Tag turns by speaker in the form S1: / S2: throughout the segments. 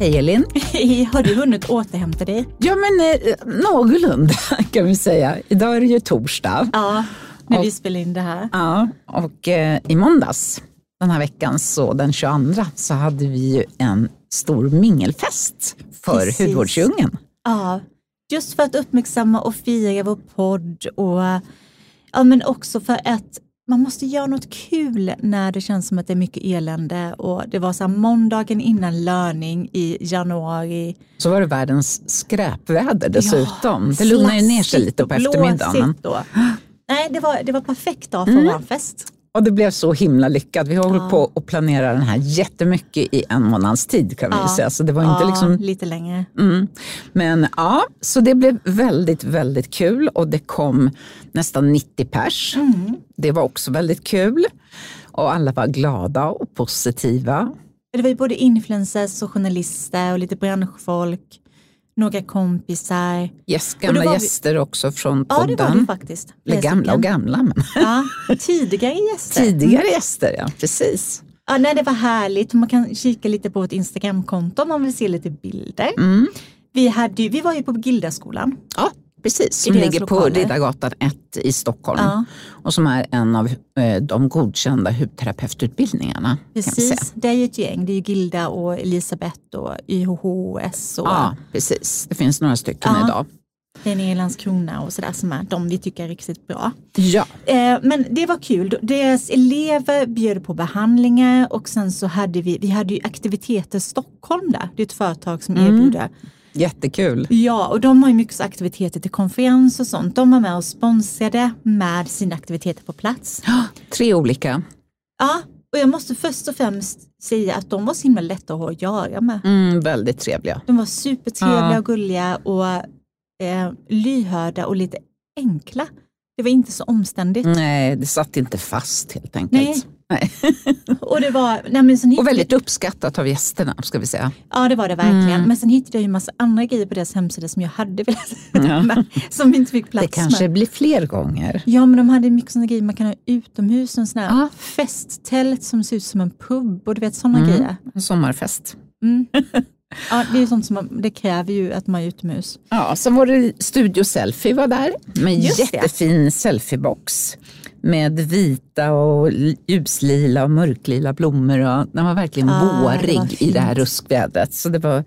S1: Hej Elin!
S2: Hej, har du hunnit återhämta dig?
S1: Ja men eh, någorlunda kan vi säga. Idag är det ju torsdag.
S2: Ja, när
S1: Och-
S2: vi spelar in det här.
S1: Ja, och eh, i måndags den här veckan, så den 22, så hade vi ju en stor mingelfest för
S2: Precis.
S1: hudvårdsdjungeln.
S2: Ja, just för att uppmärksamma och fira vår podd och ja, men också för att man måste göra något kul när det känns som att det är mycket elände och det var så här måndagen innan löning i januari.
S1: Så var det världens skräpväder dessutom. det
S2: Ja,
S1: lugnade ju ner sig lite på eftermiddagen.
S2: då. Nej, det var, det var perfekt dag för
S1: Mm.
S2: vår fest.
S1: Och det blev så himla lyckat. Vi har hållit
S2: Ja.
S1: på att planera den här jättemycket i en månads tid kan vi
S2: Ja.
S1: säga. Så det var inte
S2: Ja,
S1: liksom
S2: lite längre.
S1: Mm. Men ja, så det blev väldigt, väldigt kul och det kom nästan 90 pers.
S2: Mm.
S1: Det var också väldigt kul och alla var glada och positiva.
S2: Det var ju både influencers och journalister och lite branschfolk, några kompisar.
S1: Yes, gamla
S2: vi-
S1: gäster också från
S2: Ja, det var det
S1: podden.
S2: faktiskt.
S1: Eller gamla och gamla, men
S2: Ja, tidigare gäster.
S1: tidigare gäster, ja precis.
S2: Ja, nej, det var härligt. Man kan kika lite på vårt Instagramkonto om man vill se lite bilder.
S1: Mm.
S2: Vi, hade, vi var ju på Gildaskolan.
S1: Ja, precis. Som ligger på. Riddargatan 1 i Stockholm
S2: Ja,
S1: och som är en av eh, de godkända hudterapeututbildningarna.
S2: Precis. Det är ju ett gäng. Det är ju Gilda och Elisabeth och YHHS och
S1: Ja, precis. Det finns några stycken
S2: Ja.
S1: idag.
S2: det är nere i Landskrona och sådär som är de vi tycker är riktigt bra.
S1: Ja,
S2: Eh, men det var kul. Deras elever bjöd på behandlingar och sen så hade vi, vi hade ju Aktiviteter Stockholm där. Det är ett företag som
S1: Mm.
S2: erbjuder
S1: jättekul.
S2: Ja, och de har ju mycket aktiviteter till konferens och sånt. De var med och sponsrade med sina aktiviteter på plats.
S1: Tre olika.
S2: Ja, och jag måste först och främst säga att de var så himla lätta att ha att göra med.
S1: Mm, väldigt trevliga.
S2: De var supertrevliga
S1: Ja.
S2: och gulliga och eh, lyhörda och lite enkla. Det var inte så omständigt.
S1: Nej, det satt inte fast helt enkelt.
S2: Nej.
S1: Nej.
S2: Och det var, nej men sen
S1: Och väldigt uppskattat av gästerna, ska vi säga.
S2: Ja, det var det verkligen.
S1: Mm.
S2: Men sen hittade jag ju massa andra grejer på deras hemsida som jag hade velat
S1: Ja.
S2: som inte fick plats
S1: Det kanske
S2: med.
S1: blir fler gånger.
S2: Ja, men de hade mycket sådana grejer man kan ha utomhus. En sån här
S1: Ja.
S2: festtält som ser ut som en pub och du vet sådana
S1: Mm.
S2: grejer.
S1: En sommarfest.
S2: Mm. Ja, det är ju sånt som man, det kräver ju att man är utomhus.
S1: Ja, sen var det Studio Selfie var där med
S2: Just det.
S1: jättefin selfiebox med vita och ljuslila och mörklila blommor. Och den var verkligen
S2: Ah, det
S1: vårig i det här ruskvädret. Så det var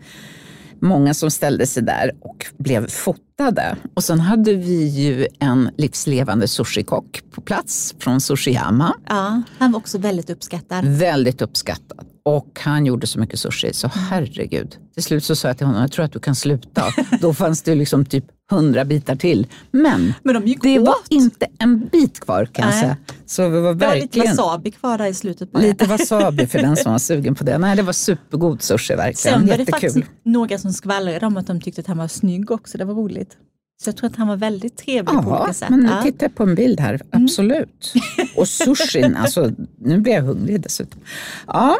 S1: många som ställde sig där och blev fotade. Och sen hade vi ju en livslevande sushikock på plats från Sushiyama.
S2: Ja, han var också väldigt uppskattad.
S1: Väldigt uppskattad. Och han gjorde så mycket sushi, så herregud. Till slut så sa jag till honom, jag tror att du kan sluta. Då fanns det liksom typ hundra bitar till. Men
S2: Men de
S1: det
S2: åt.
S1: var inte en bit kvar kan jag
S2: Nej.
S1: säga. Så det var
S2: Det var lite
S1: verkligen
S2: wasabi kvar där i slutet. Bara.
S1: lite wasabi för den som var sugen på det. Nej, det var supergod sushi verkligen.
S2: Sen var det
S1: Jättekul.
S2: faktiskt några som skvallrade om att de tyckte att han var snygg också. Det var roligt. Så jag tror att han var väldigt trevlig på
S1: Ja,
S2: olika sätt.
S1: men nu
S2: Ja. Mm.
S1: tittar jag på en bild här. Absolut. Och sushin, alltså nu blir jag hungrig dessutom. Ja.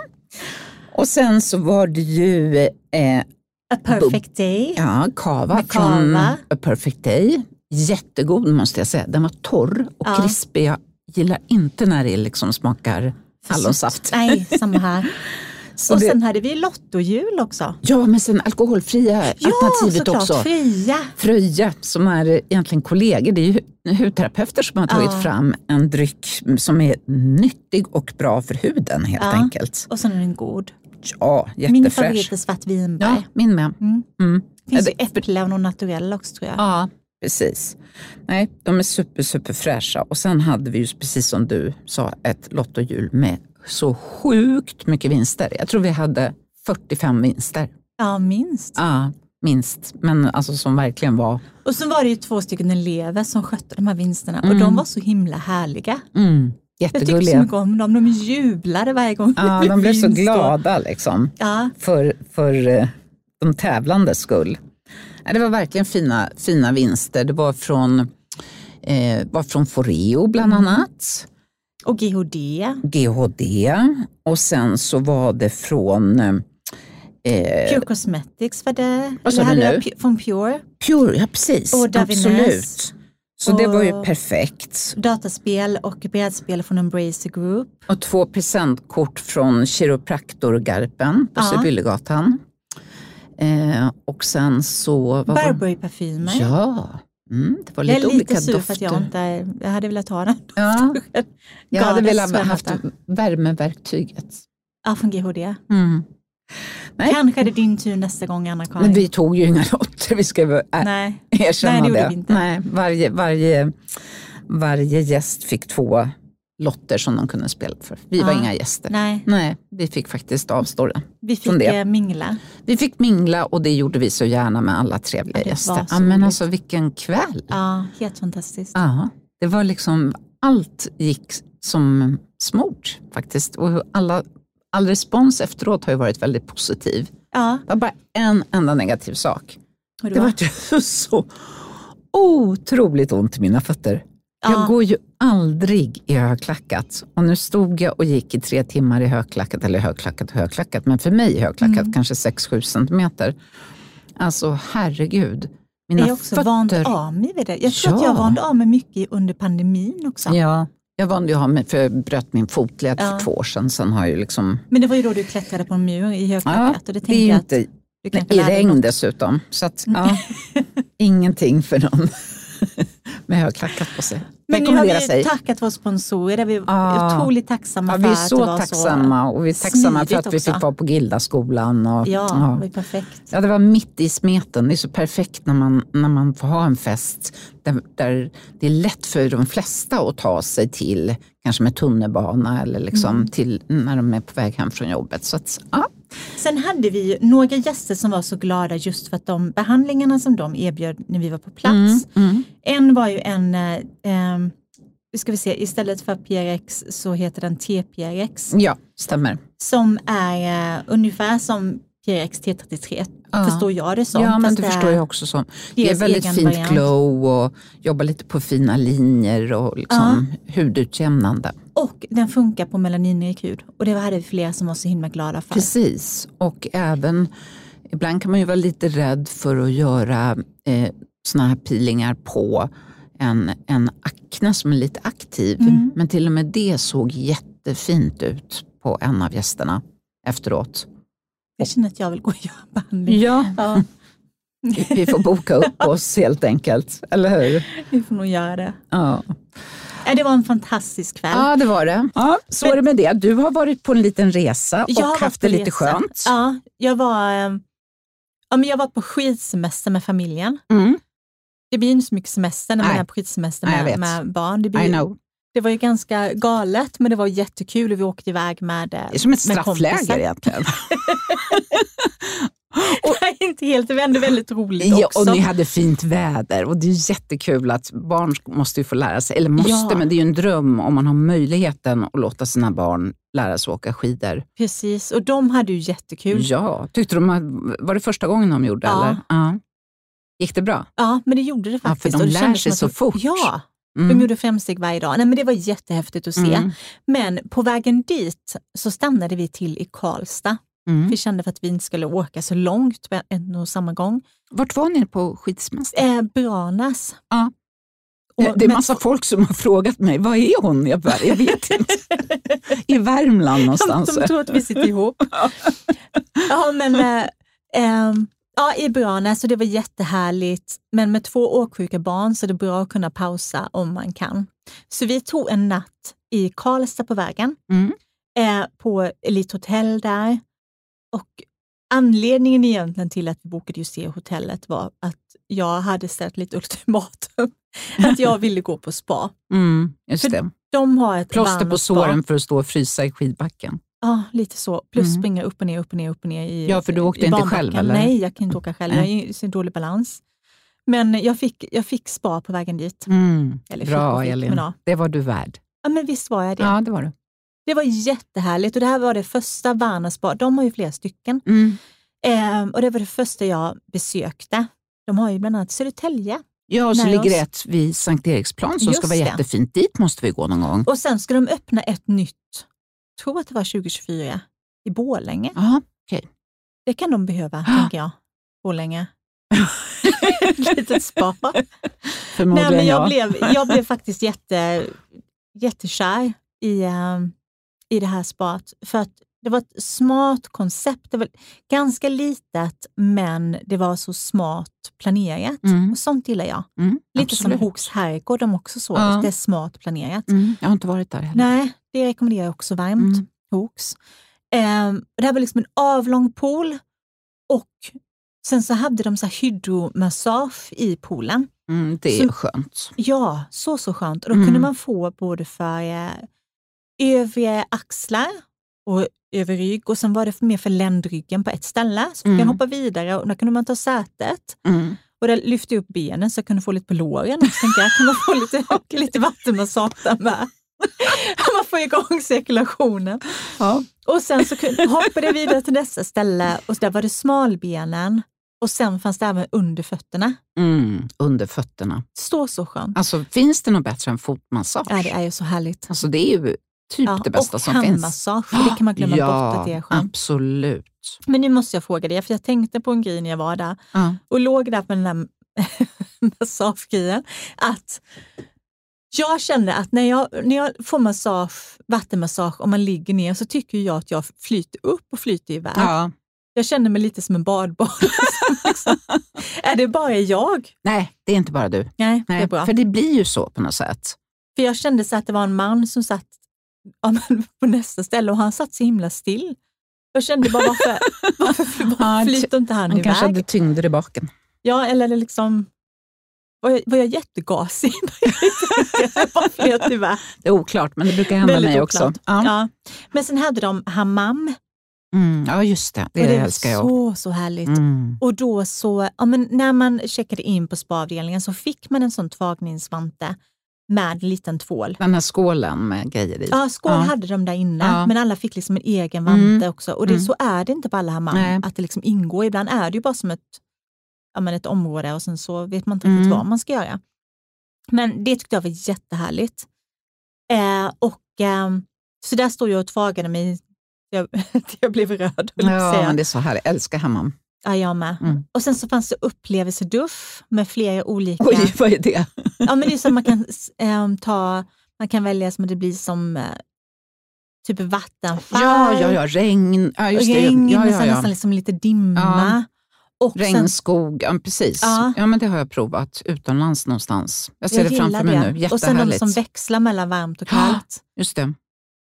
S1: Och sen så var det ju eh,
S2: A perfect day.
S1: Ja, kava från. A Perfect Day. Jättegod måste jag säga. Den var torr och
S2: Ja.
S1: krispig. Jag gillar inte när det liksom smakar hallonsaft.
S2: Nej, samma här.
S1: Så
S2: och
S1: det,
S2: sen hade vi lottojul också.
S1: ja, men sen alkoholfria alternativet
S2: såklart.
S1: också.
S2: Fria.
S1: Fröja som är egentligen kollegor, det är ju hudterapeuter som har tagit
S2: Ja.
S1: fram en dryck som är nyttig och bra för huden helt
S2: Ja.
S1: enkelt.
S2: Och sen är den god.
S1: Ja,
S2: Min
S1: jättefräsch.
S2: favorit är svartvinbär.
S1: Ja, min med.
S2: Mm.
S1: Mm.
S2: finns
S1: Ja,
S2: ju äpple och någon naturell också tror jag.
S1: Ja, precis. Nej, de är super, super fräscha. Och sen hade vi ju, precis som du sa, ett lottohjul med så sjukt mycket vinster. Jag tror vi hade 45 vinster.
S2: Ja, minst.
S1: Ja, minst. Men alltså som verkligen var
S2: Och så var det ju två stycken elever som skötte de här vinsterna och
S1: Mm.
S2: de var så himla härliga.
S1: mm,
S2: Jag tycker så
S1: jättegulliga.
S2: mycket om dem. De jublade varje gång
S1: Ja, de blev så
S2: och-
S1: glada liksom,
S2: Ja,
S1: för, för eh, de tävlandes skull. Det var verkligen fina, fina vinster. Det var från, eh, var från Foreo bland
S2: Mm.
S1: annat.
S2: Och GHD.
S1: GHD och sen så var det från Eh,
S2: Pure Cosmetics var det.
S1: Vad sa du nu?
S2: Från Pure.
S1: Pure, ja precis.
S2: Och Davines.
S1: Absolut. Så det var ju perfekt.
S2: Dataspel och brädspel från Embracer Group.
S1: Och två presentkort från Chiropraktor-Garpen på
S2: Ja.
S1: Sibyllegatan. Eh, och sen så...
S2: Burberry-parfymer.
S1: Ja, mm, det var
S2: jag
S1: lite
S2: är
S1: olika
S2: lite sur
S1: dofter.
S2: för att jag inte, jag hade velat ha den.
S1: Ja, jag hade velat
S2: jag
S1: haft värmeverktyget.
S2: Ja, från GHD.
S1: Mm. Nej.
S2: Kanske är det din tur nästa gång Anna-Karin.
S1: Men vi tog ju inga lotter, vi ska väl ä-
S2: Nej.
S1: erkänna
S2: Nej, det
S1: det. Nej, varje, varje, varje gäst fick två lotter som de kunde spela för. Vi var
S2: Ja.
S1: inga gäster.
S2: Nej,
S1: Nej, vi fick faktiskt avstå det.
S2: vi fick
S1: det.
S2: eh, mingla.
S1: Vi fick mingla och det gjorde vi så gärna med alla trevliga
S2: Ja, det var
S1: gäster. Ja, men
S2: roligt.
S1: alltså vilken kväll!
S2: Ja, helt fantastiskt.
S1: Ja, det var liksom, allt gick som smort faktiskt. Och alla, all respons efteråt har ju varit väldigt positiv.
S2: Ja,
S1: Det var bara en enda negativ sak.
S2: det
S1: Det
S2: var,
S1: var så otroligt ont i mina fötter.
S2: Ja.
S1: Jag går ju aldrig i högklackat. Och nu stod jag och gick i tre timmar i högklackat, eller högklackat och högklackat, men för mig högklackat
S2: Mm.
S1: kanske 6-7 centimeter. Alltså herregud. Mina
S2: jag är också vant
S1: fötter.
S2: av mig vid det. Jag tror att
S1: Ja.
S2: jag vande av mig mycket under pandemin också.
S1: Ja, jag vande av mig för jag bröt min fotled
S2: Ja.
S1: för två år sedan. Sen har jag liksom,
S2: Men det var ju då du klättrade på en mur i
S1: ja,
S2: högklackat. och det
S1: det är
S2: att
S1: inte i regn dessutom. Så att, ja, ingenting för någon med högklackat på sig.
S2: Men nu har vi
S1: sig.
S2: tackat våra sponsorer. Vi är otroligt tacksamma
S1: Ja,
S2: för
S1: vi är
S2: att det
S1: så
S2: var
S1: tacksamma och vi är tacksamma för att vi
S2: också.
S1: fick vara på Gildaskolan. Och,
S2: Så, ja,
S1: ja.
S2: det var perfekt.
S1: Ja, det var mitt i smeten. Det är så perfekt när man, när man får ha en fest där, där det är lätt för de flesta att ta sig till, kanske med tunnelbana eller liksom
S2: Mm.
S1: till när de är på väg hem från jobbet. Så att, ja.
S2: Sen hade vi ju några gäster som var så glada just för att de behandlingarna som de erbjöd när vi var på plats.
S1: Mm.
S2: En var ju en, eh, ehm, ska vi se, istället för PRX så heter den TPRX
S1: ja, stämmer.
S2: som är eh, ungefär som PRX T33,
S1: Ja.
S2: förstår jag det som.
S1: ja, men det förstår jag också som. Det är väldigt fint
S2: variant.
S1: glow och jobbar lite på fina linjer och liksom hudutjämnande.
S2: Och den funkar på melaninrik hud och det hade vi flera som var så himla glada för.
S1: Precis, och även ibland kan man ju vara lite rädd för att göra eh, såna här peelingar på en, en akne som är lite aktiv.
S2: Mm.
S1: Men till och med det såg jättefint ut på en av gästerna efteråt.
S2: Jag känner att jag vill gå och göra behandling.
S1: Ja,
S2: Ja,
S1: vi får boka upp oss helt enkelt, eller hur?
S2: vi får nog göra det.
S1: Ja,
S2: Nej, Det var en fantastisk kväll.
S1: ja det var det. Ja, så är det med det. Du har varit på en liten resa och
S2: Jag har varit
S1: haft det lite
S2: resa.
S1: skönt.
S2: Ja, jag var, eh, ja, men jag var på skidsemester med familjen.
S1: Mm,
S2: Det blir inte så mycket semester när man
S1: Nej.
S2: är på skidsemester med, med barn. Det,
S1: I
S2: blir,
S1: know.
S2: Det var ju ganska galet men det var jättekul och vi åkte iväg med
S1: Det är som ett straffläger egentligen.
S2: Nej, inte helt, det var väldigt roligt
S1: Ja,
S2: också.
S1: och ni hade fint väder och det är jättekul att barn måste ju få lära sig, eller måste,
S2: Ja.
S1: men det är ju en dröm om man har möjligheten att låta sina barn lära sig åka skidor.
S2: Precis, och de hade ju jättekul.
S1: Ja, tyckte de att, var det första gången de gjorde
S2: Ja.
S1: eller? Ja. Gick det bra?
S2: Ja, men det gjorde det
S1: Ja,
S2: faktiskt.
S1: för de
S2: Och
S1: lär sig så fort.
S2: Ja,
S1: Mm.
S2: de gjorde framsteg varje dag. Nej, men det var jättehäftigt att se.
S1: Mm.
S2: Men på vägen dit så stannade vi till i Karlstad.
S1: Mm.
S2: Vi kände för att vi inte skulle åka så långt på en och samma gång.
S1: Vart var ni på skidsemester?
S2: Eh, Branäs.
S1: Ja.
S2: Och
S1: det är
S2: med
S1: massa folk som har frågat mig, var är hon? Jag, bara, jag vet inte. I Värmland
S2: De,
S1: någonstans.
S2: de tror att vi sitter ihop. ja, men, eh, ehm, ja, i Branäs och det var jättehärligt. Men med två åksjuka barn så är det bra att kunna pausa om man kan. Så vi tog en natt i Karlstad på vägen,
S1: Mm.
S2: eh, på Elite Hotel där. Och anledningen egentligen till att vi bokade just det hotellet var att jag hade ställt lite ultimatum. att jag ville gå på spa.
S1: Mm, just
S2: För
S1: det.
S2: De har ett
S1: Plåster på såren för att stå och frysa i skidbacken.
S2: Ja, lite så. Plus
S1: Mm.
S2: springa upp och ner, upp och ner, upp och ner i
S1: Ja, för du åkte inte
S2: barnbacken.
S1: själv, eller?
S2: Nej, jag kan inte åka själv. Jag har så dålig balans. Men jag fick, jag fick spa på vägen dit.
S1: Mm.
S2: Eller
S1: Bra
S2: fick,
S1: Elin,
S2: ja.
S1: det var du värd.
S2: Ja, men visst var jag det.
S1: Ja, det var du.
S2: Det var jättehärligt och det här var det första Varna spa. De har ju flera stycken.
S1: Mm.
S2: Ehm, och det var det första jag besökte. De har ju bland annat Södertälje.
S1: Ja, och så ligger
S2: oss.
S1: det ett vid Sankt Eriksplan som
S2: Just
S1: ska vara
S2: det.
S1: jättefint. Dit måste vi gå någon gång.
S2: Och sen ska de öppna ett nytt, tror att det var 2024, i Borlänge.
S1: Ja, okej.
S2: det kan de behöva, tänker jag. Borlänge. Ett litet spa.
S1: Förmodligen
S2: Nej, men jag,
S1: ja.
S2: blev, jag blev faktiskt jätte, jättekär i, eh, i det här spat. För att det var ett smart koncept. Det var ganska litet, men det var så smart planerat.
S1: Mm.
S2: Och sånt gillar jag.
S1: Mm,
S2: Lite
S1: absolut.
S2: som Hooks herrgård, de också så.
S1: Ja.
S2: Det är smart planerat.
S1: Mm, jag har inte varit där heller.
S2: Nej, det rekommenderar jag också varmt.
S1: Mm.
S2: Hooks. Ehm, det här var liksom en avlång pool och sen så hade de så här hydromassage i poolen.
S1: Mm, det är
S2: Så-
S1: skönt.
S2: Ja, så så skönt. Och då
S1: Mm.
S2: kunde man få både för eh, övre axlar och över rygg och sen var det mer för ländryggen på ett ställe. Så fick
S1: Mm.
S2: man hoppa vidare och då kunde man ta sätet
S1: Mm.
S2: och där lyfte jag upp benen så jag kunde få lite på låren. Och så tänkte jag, kan man få lite, lite vattenmassage där med? Får igång cirkulationen.
S1: Ja.
S2: Och sen så hoppade jag vidare till nästa ställe och där var det smalbenen och sen fanns det även under fötterna.
S1: Mm, under fötterna.
S2: Så så skönt.
S1: Alltså, finns det något bättre än fotmassage?
S2: Ja, det är ju så härligt.
S1: Alltså, det är ju typ
S2: Ja,
S1: det bästa
S2: och
S1: som finns.
S2: handmassage, för det kan man glömma
S1: ja,
S2: bort att det är skönt.
S1: absolut.
S2: Men nu måste jag fråga dig, för jag tänkte på en grej när jag var där
S1: Ja.
S2: och låg där på den där massagegrejen. Att jag kände att när jag, när jag får massage, vattenmassage och man ligger ner så tycker jag att jag flyter upp och flyter iväg.
S1: Ja.
S2: Jag känner mig lite som en badboll. liksom. Är det bara jag?
S1: Nej, det är inte bara du.
S2: Nej, det
S1: Nej,
S2: är bra.
S1: För det blir ju så på något sätt.
S2: För jag kände så att det var en man som satt ja, på nästa ställe och han satt så himla still. Jag kände bara varför, varför, varför flyter inte han,
S1: Han
S2: iväg?
S1: kanske hade tyngder i baken.
S2: Ja, eller det liksom var jag, var jag jättegasig? jag flöt iväg.
S1: Det är oklart, men det brukar hända
S2: Väldigt
S1: mig
S2: oklart.
S1: också. Ja.
S2: Ja. Men sen hade de hammam.
S1: Mm, ja, just det. Det,
S2: och det
S1: älskar jag.
S2: så, så härligt.
S1: Mm.
S2: Och då så, ja, men när man checkade in på spaavdelningen så fick man en sån tvagningsvante med en liten tvål.
S1: Den här skålen med grejer i.
S2: Ja, skål
S1: Ja.
S2: hade de där inne,
S1: Ja.
S2: men alla fick liksom en egen vante
S1: Mm.
S2: också. Och det,
S1: Mm.
S2: så är det inte på alla hammam, att det liksom ingår. Ibland är det ju bara som ett, ja, men ett område och sen så vet man inte riktigt
S1: Mm.
S2: vad man ska göra. Men det tyckte jag var jättehärligt. Eh, och, ehm, så där stod jag och tvagade mig jag, jag blev röd. att
S1: Ja,
S2: säga.
S1: men det är så härligt. Jag älskar hammam.
S2: Ja, jag med.
S1: Mm.
S2: Och sen så fanns det upplevelseduff med flera olika...
S1: Oj, vad är det?
S2: Ja, men det är som man kan ehm, ta, man kan välja som att det blir som eh, typ vattenfall.
S1: Ja, ja, ja, regn. Ja, just det.
S2: regn,
S1: Ja,
S2: men
S1: ja,
S2: sen
S1: ja.
S2: nästan liksom lite dimma. Och sen,
S1: Regnskog, ja, precis.
S2: Ja.
S1: Ja. men det har jag provat utomlands någonstans. Jag ser
S2: jag
S1: det framför
S2: gillar
S1: mig
S2: det.
S1: nu.
S2: Och sen de som växlar mellan varmt och kallt.
S1: Just det.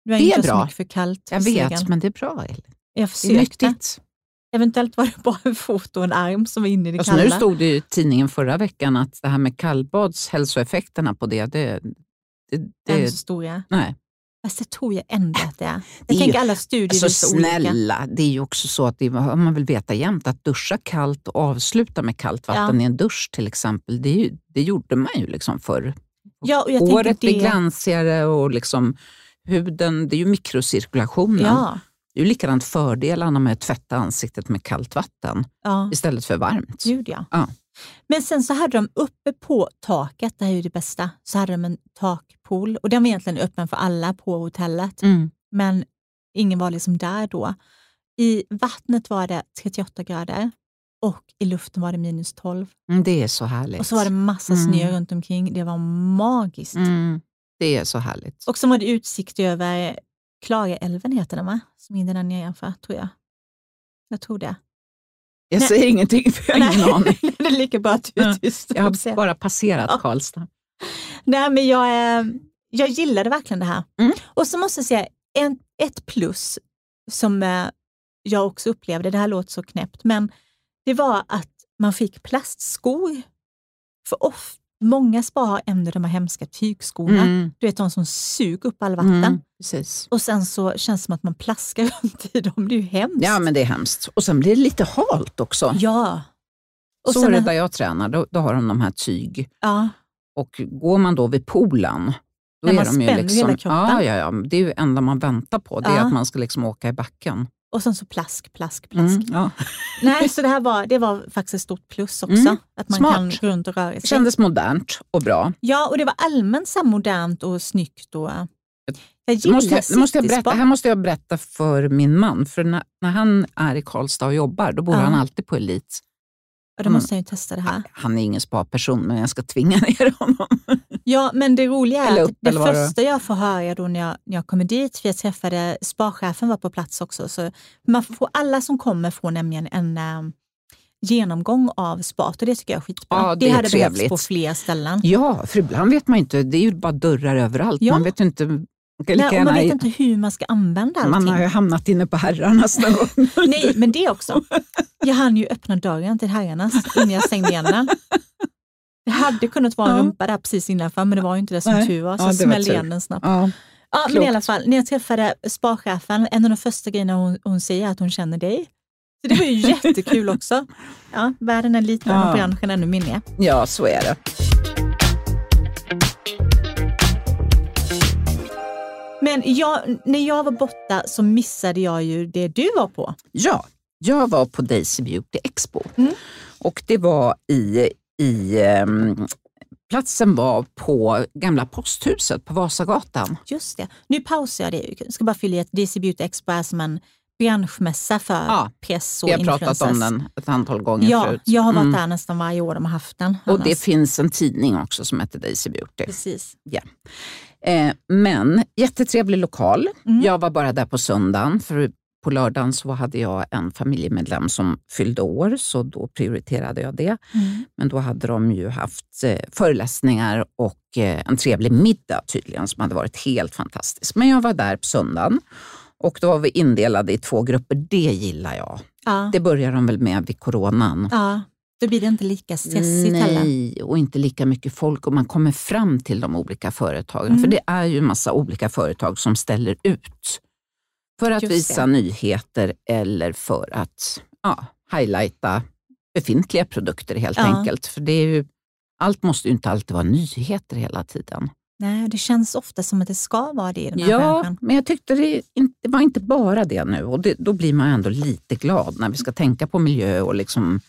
S2: Du är
S1: Det är
S2: inte så
S1: bra.
S2: mycket för kallt.
S1: Jag vet, men det är bra. Elin.
S2: Jag
S1: Det är
S2: försökte.
S1: nyttigt.
S2: Eventuellt var det bara en fot och en arm som var inne i det
S1: Alltså,
S2: kalla.
S1: nu stod det i tidningen förra veckan att det här med kallbads, hälsoeffekterna på det, det, det, det
S2: så stora.
S1: nej.
S2: Fast det tror jag ändå att det är. Jag tänker
S1: ju-
S2: alla studier
S1: Alltså
S2: visar olika.
S1: snälla, det är ju också så att det, man vill veta jämt att duscha kallt och avsluta med kallt vatten i en dusch till exempel, det, ju, det gjorde man ju liksom förr.
S2: Ja, tänker
S1: blir
S2: det.
S1: glansigare och liksom huden, det är ju mikrocirkulationen.
S2: Ja,
S1: Det är ju likadant fördelarna med att tvätta ansiktet med kallt vatten
S2: ja.
S1: istället för varmt.
S2: Gud ja. Men sen så hade de uppe på taket, det här är ju det bästa, så hade de en takpool och den var egentligen öppen för alla på hotellet.
S1: Mm.
S2: Men ingen var liksom där då. I vattnet var det 38 grader och i luften var det minus 12.
S1: Mm, Det är så härligt.
S2: Och så var det massa
S1: Mm.
S2: snö runt omkring. Det var magiskt.
S1: mm. Det är så härligt.
S2: Och så var det utsikt över Klarälven, heter den va? Som är där nedanför, tror jag. Jag tror det.
S1: Jag
S2: Nej.
S1: säger ingenting för jag har ingen aning.
S2: det är lika bra att du är tyst.
S1: Jag har bara passerat
S2: Ja.
S1: Karlstad.
S2: Nej, men jag, eh, jag gillade verkligen det här.
S1: Mm.
S2: Och så måste jag säga, en, ett plus som eh, jag också upplevde, det här låter så knäppt, men det var att man fick plastskor. För of, många spa har ändå de här hemska tygskorna.
S1: Mm.
S2: Du vet de som suger upp all vatten.
S1: Mm. Precis.
S2: Och sen så känns det som att man plaskar runt i dem. Det är ju hemskt.
S1: Ja, men det är hemskt. Och sen blir det lite halt också.
S2: Ja. Och
S1: så
S2: sen,
S1: är det där jag tränar, då, då har de de här tyg.
S2: ja.
S1: Och går man då vid poolen, då
S2: När
S1: är
S2: man
S1: de ju liksom...
S2: hela kroppen.
S1: Ja, ja, ja, det är ju enda man väntar på, det är
S2: Ja.
S1: att man ska liksom åka i backen.
S2: Och sen så plask, plask, plask.
S1: Mm, ja.
S2: Nej, så det här var, det var faktiskt ett stort plus också.
S1: Mm.
S2: Att man
S1: Smart.
S2: kan gå runt och röra
S1: Det
S2: sig.
S1: kändes modernt och bra.
S2: Ja, och det var allmänt så modernt och snyggt. Och, Jag
S1: Det
S2: gillar
S1: måste, det måste jag berätta, här måste jag berätta för min man. För när, när han är i Karlstad och jobbar, då bor
S2: Ja.
S1: han alltid på Elite.
S2: Ja, då måste jag ju testa det här.
S1: Han är ingen spa-person, men jag ska tvinga ner honom.
S2: Ja, men det roliga är att det
S1: det-
S2: första jag får höra då när jag, när jag kommer dit, för jag träffade sparchefen var på plats också, så man får, alla som kommer får nämligen en eh, genomgång av spat och det tycker jag är skitbra.
S1: Ja, det är
S2: hade behövts på fler ställen.
S1: Ja, för ibland vet man inte. Det är ju bara dörrar överallt.
S2: Ja.
S1: Man vet inte.
S2: Nej, och man vet inte hur man ska använda allting.
S1: man har ju hamnat inne på herrarnas någon gång.
S2: Nej, men det också. Jag hann ju öppna dörren till herrarnas innan jag stängde igen den. Det hade kunnat vara en
S1: Ja.
S2: rumpa där precis innanför, men det var ju inte det som
S1: Nej.
S2: tur var. Så
S1: Ja, var
S2: smällde igen den snabbt.
S1: Ja.
S2: Ja, men i alla fall, när jag träffade sparchefen, en av de första grejerna hon, hon säger är att hon känner dig. Så det var ju jättekul också. Ja, världen är liten
S1: Ja.
S2: och branschen ännu mindre.
S1: ja, så är det.
S2: Men jag, när jag var borta så missade jag ju det du var på.
S1: Ja, jag var på Daisy Beauty Expo
S2: Mm.
S1: och det var i, i ehm, platsen var på gamla posthuset på Vasagatan.
S2: Just det. Nu pausar jag det. Jag ska bara fylla i att DC Beauty Expo är som en branschmässa för
S1: Ja,
S2: press och
S1: Vi har pratat om den ett antal gånger
S2: Ja,
S1: förut.
S2: jag har varit
S1: Mm.
S2: där nästan varje år de har haft den.
S1: Och det
S2: annars.
S1: finns en tidning också som heter Daisy Beauty.
S2: Precis.
S1: Eh, men jättetrevlig lokal.
S2: Mm.
S1: Jag var bara där på söndagen, för på lördagen så hade jag en familjemedlem som fyllde år, så då prioriterade jag det.
S2: Mm.
S1: Men då hade de ju haft eh, föreläsningar och eh, en trevlig middag tydligen som hade varit helt fantastisk. Men jag var där på söndagen och då var vi indelade i två grupper. Det gillar jag.
S2: Ja.
S1: Det börjar de väl med vid coronan.
S2: ja, då blir det inte lika stressigt heller.
S1: Nej, och inte lika mycket folk och man kommer fram till de olika företagen.
S2: Mm.
S1: För det är ju en massa olika företag som ställer ut för att
S2: Just
S1: visa
S2: det.
S1: nyheter eller för att ja, highlighta befintliga produkter helt
S2: Ja.
S1: enkelt. För det är ju, allt måste ju inte alltid vara nyheter hela tiden.
S2: Nej, det känns ofta som att det ska vara det i den här
S1: Ja,
S2: branschen.
S1: men jag tyckte det, inte, det var inte bara det nu och det, då blir man ändå lite glad när vi ska tänka på miljö och liksom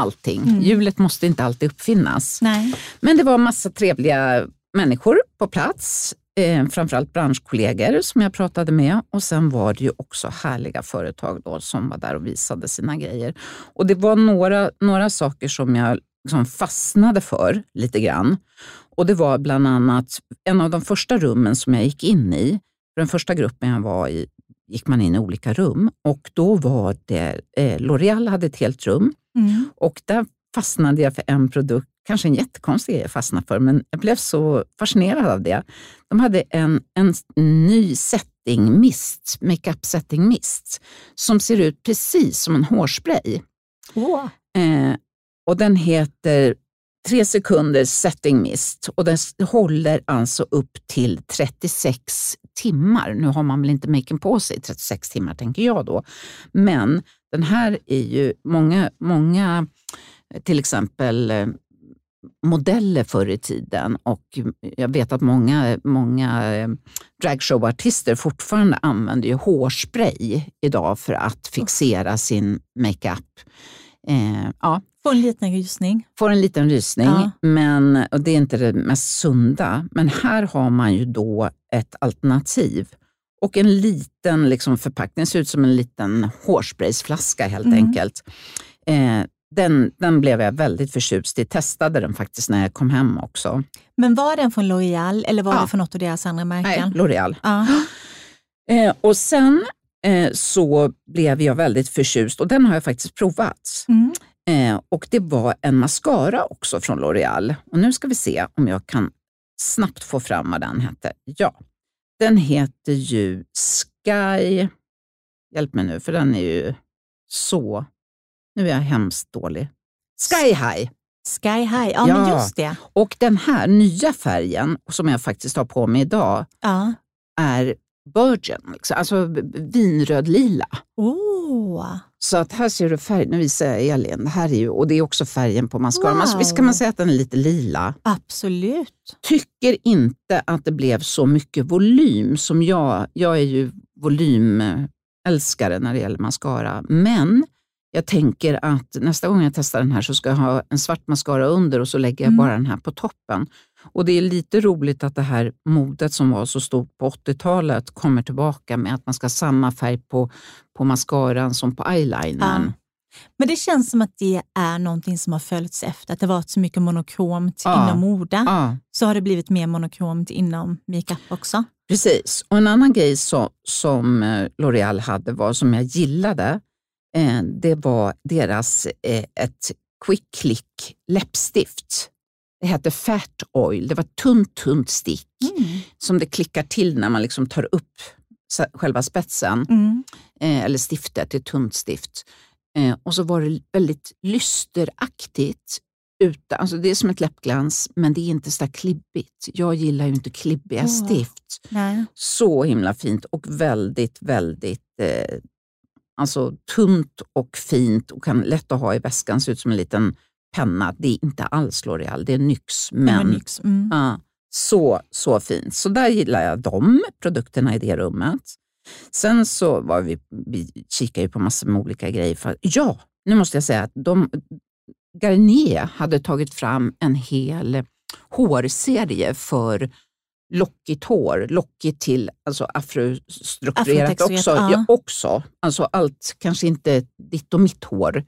S1: allting.
S2: Mm.
S1: Hjulet måste inte alltid uppfinnas.
S2: Nej.
S1: Men det var massa trevliga människor på plats. Eh, framförallt branschkollegor som jag pratade med. Och sen var det ju också härliga företag då som var där och visade sina grejer. Och det var några, några saker som jag liksom fastnade för lite grann. Och det var bland annat en av de första rummen som jag gick in i. Den första gruppen jag var i gick man in i olika rum och då var det, eh, L'Oreal hade ett helt rum
S2: Mm.
S1: och där fastnade jag för en produkt, kanske en jättekonstig grej jag fastnade för, men jag blev så fascinerad av det. De hade en, en ny setting mist, makeup setting mist, som ser ut precis som en hårspray.
S2: Åh.
S1: Eh, och den heter 3 sekunders setting mist och den håller alltså upp till 36 timmar. Nu har man väl inte maken på sig i 36 timmar tänker jag då. Men den här är ju många, många eh, till exempel eh, modeller förr i tiden och jag vet att många, många eh, dragshowartister fortfarande använder ju hårspray idag för att fixera sin makeup. Eh, ja,
S2: Få en liten rysning.
S1: får en liten rysning,
S2: Ja.
S1: men, och det är inte det mest sunda. Men här har man ju då ett alternativ. Och en liten liksom, förpackning, ser ut som en liten hårspraysflaska helt
S2: Mm.
S1: enkelt. Eh, den, den blev jag väldigt förtjust i. Testade den faktiskt när jag kom hem också.
S2: Men var den från L'Oreal eller var
S1: Ja.
S2: det från något av deras andra
S1: Nej,
S2: märken?
S1: L'Oreal.
S2: Ja.
S1: Eh, och sen eh, så blev jag väldigt förtjust och den har jag faktiskt provat.
S2: Mm.
S1: Eh, och det var en mascara också från L'Oreal. Och nu ska vi se om jag kan snabbt få fram vad den hette. Ja, den heter ju Sky... Hjälp mig nu, för den är ju så... Nu är jag hemskt dålig. Sky High.
S2: Sky High, ja, men
S1: Ja.
S2: just det.
S1: Och den här nya färgen, som jag faktiskt har på mig idag,
S2: Ja.
S1: är Virgin, liksom. alltså v- vinröd-lila.
S2: Oh.
S1: Så att här ser du färg, nu visar jag Elin, det här är ju, och det är också färgen på mascaran.
S2: Wow.
S1: Visst kan man säga att den är lite lila.
S2: Absolut.
S1: Tycker inte att det blev så mycket volym som jag, jag är ju volymälskare när det gäller mascara. Men jag tänker att nästa gång jag testar den här så ska jag ha en svart mascara under och så lägger jag
S2: Mm.
S1: bara den här på toppen. Och det är lite roligt att det här modet som var så stort på 80-talet kommer tillbaka med att man ska ha samma färg på, på mascaran som på eyelinern.
S2: Ja. Men det känns som att det är någonting som har följts efter, att det varit så mycket monokromt
S1: Ja.
S2: inom mode.
S1: Ja,
S2: Så har det blivit mer monokromt inom makeup också.
S1: precis. Och en annan grej så, som eh, L'Oreal hade, var, som jag gillade, eh, det var deras eh, ett quick click läppstift. Det hette Fat Oil. Det var ett tunt, tunt stick som det klickar till när man liksom tar upp själva spetsen.
S2: Mm.
S1: eh, eller stiftet, ett tunt stift. Eh, och så var det väldigt lysteraktigt. Ute. Alltså det är som ett läppglans, men det är inte så klibbigt. Jag gillar ju inte klibbiga
S2: Åh.
S1: stift.
S2: Nej.
S1: Så himla fint och väldigt, väldigt eh, alltså tunt och fint och kan lätt att ha i väskan. Ser ut som en liten penna. Det är inte alls L'Oreal, det är NYX.
S2: Men, nyx. Mm.
S1: Ja, så, så fint. Så där gillar jag de produkterna i det rummet. Sen så var vi, vi kikade ju på massor med olika grejer. För, ja, nu måste jag säga att de, Garnier hade tagit fram en hel hårserie för lockigt hår, lockigt till alltså afrostrukturerat också.
S2: ja.
S1: Ja, också. Alltså allt, kanske inte ditt och mitt hår,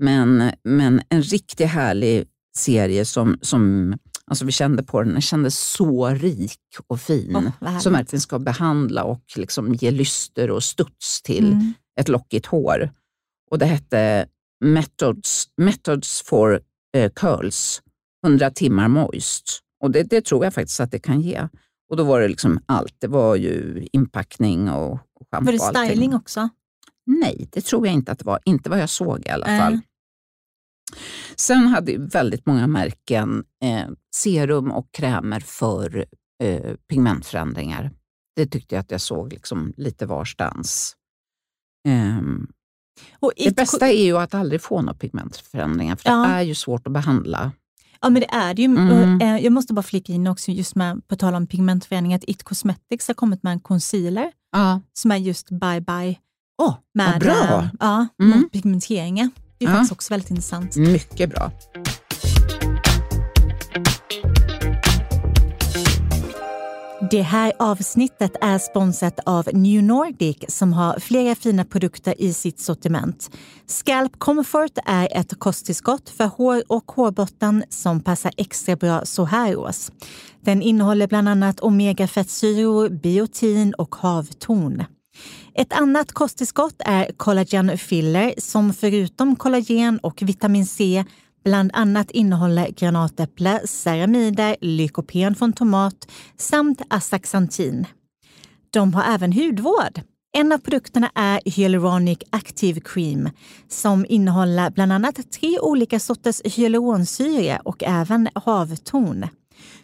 S1: men, men en riktigt härlig serie som, som alltså vi kände på den, den kändes så rik och fin.
S2: Härligt.
S1: som verkligen ska behandla och liksom ge lyster och studs till
S2: Mm.
S1: ett lockigt hår. Och det hette Methods, Methods for eh, Curls, 100 timmar moist. Och det, det tror jag faktiskt att det kan ge. Och då var det liksom allt. Det var ju inpackning och, schampo
S2: Var det styling också?
S1: Nej, det tror jag inte att det var. Inte vad jag såg i alla fall. Sen hade väldigt många märken eh, serum och krämer för eh, pigmentförändringar. Det tyckte jag att jag såg liksom lite varstans.
S2: Och
S1: det bästa är ju att aldrig få några pigmentförändringar, för
S2: Ja.
S1: det är ju svårt att behandla.
S2: Ja, men det är det ju.
S1: Mm.
S2: Och, eh, Jag måste bara flika in också, just med, på tal om pigmentförändring, att It Cosmetics har kommit med en concealer
S1: Ja,
S2: som är just bye bye
S1: oh,
S2: med
S1: bra!
S2: eh, ja,
S1: Mm.
S2: mot pigmenteringar. Det är
S1: Ja.
S2: faktiskt också väldigt intressant.
S1: Mycket bra.
S2: Det här avsnittet är sponsrat av New Nordic som har flera fina produkter i sitt sortiment. Scalp Comfort är ett kosttillskott för hår och hårbotten som passar extra bra så här års. Den innehåller bland annat omegafettsyror, biotin och havtorn. Ett annat kosttillskott är Collagen Filler som förutom kollagen och vitamin C bland annat innehåller granatäpple, ceramider, lykopen från tomat samt astaxantin. De har även hudvård. En av produkterna är Hyaluronic Active Cream som innehåller bland annat tre olika sorters hyaluronsyra och även havtorn.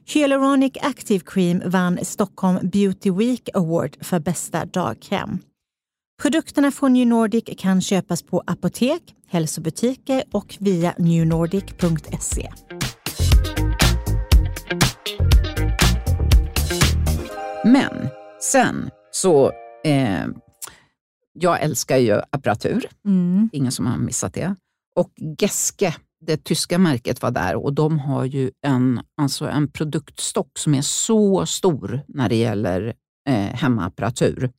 S2: Hyaluronic Active Cream vann Stockholm Beauty Week Award för bästa dagkräm. Produkterna från New Nordic kan köpas på apotek, hälsobutiker och via newnordic.se.
S1: Men sen så, eh, jag älskar ju apparatur.
S2: Mm.
S1: ingen som har missat det. Och Geske, det tyska märket, var där och de har ju en, alltså en produktstock som är så stor när det gäller eh, hemmaapparatur.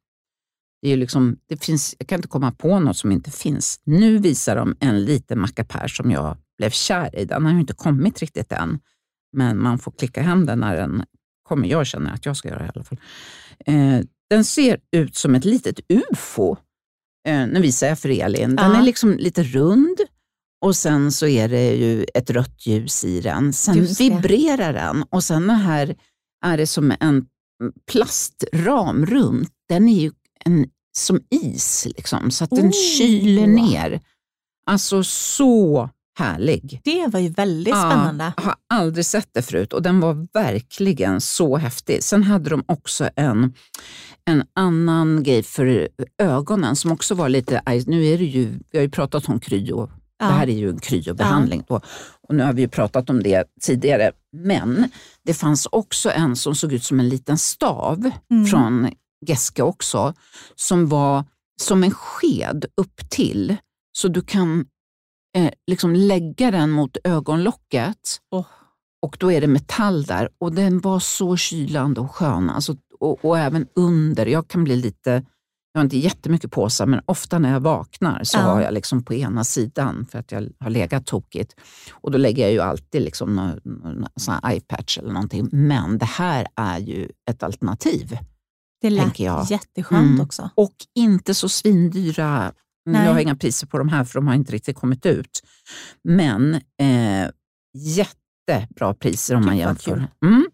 S1: Det är liksom, det finns, jag kan inte komma på något som inte finns. Nu visar de en liten mackapär som jag blev kär i. Den har ju inte kommit riktigt än, men man får klicka hem den när den kommer. Jag känner att jag ska göra det i alla fall. Eh, den ser ut som ett litet ufo. Eh, nu visar jag för Elin. Den
S2: Ja.
S1: är liksom lite rund och sen så är det ju ett rött ljus i den. Sen vibrerar den och sen här är det som en plastram runt. Den är ju en, som is, liksom, så att den
S2: Oh.
S1: kyler ner. Alltså så härlig.
S2: Det var ju väldigt spännande.
S1: Ja, jag har aldrig sett det förut och den var verkligen så häftig. Sen hade de också en, en annan grej för ögonen som också var lite, nu är det ju, vi har ju pratat om kryo,
S2: Ja.
S1: det här är ju en kryobehandling då, och nu har vi ju pratat om det tidigare. Men det fanns också en som såg ut som en liten stav
S2: Mm.
S1: från Geske också, som var som en sked upp till så du kan eh, liksom lägga den mot ögonlocket
S2: Åh.
S1: och då är det metall där och den var så kylande och skön. Alltså, och, och även under. Jag kan bli lite jag har inte jättemycket påsar, men ofta när jag vaknar så ja. har jag liksom på ena sidan för att jag har legat tokigt. Och då lägger jag ju alltid liksom någon, någon sån iPatch eller någonting. Men det här är ju ett alternativ.
S2: Det lät jag. jätteskönt mm. också.
S1: Och inte så svindyra. Nej. Jag har inga priser på de här för de har inte riktigt kommit ut. Men eh, jättebra priser om Gud, man jämför. Mm.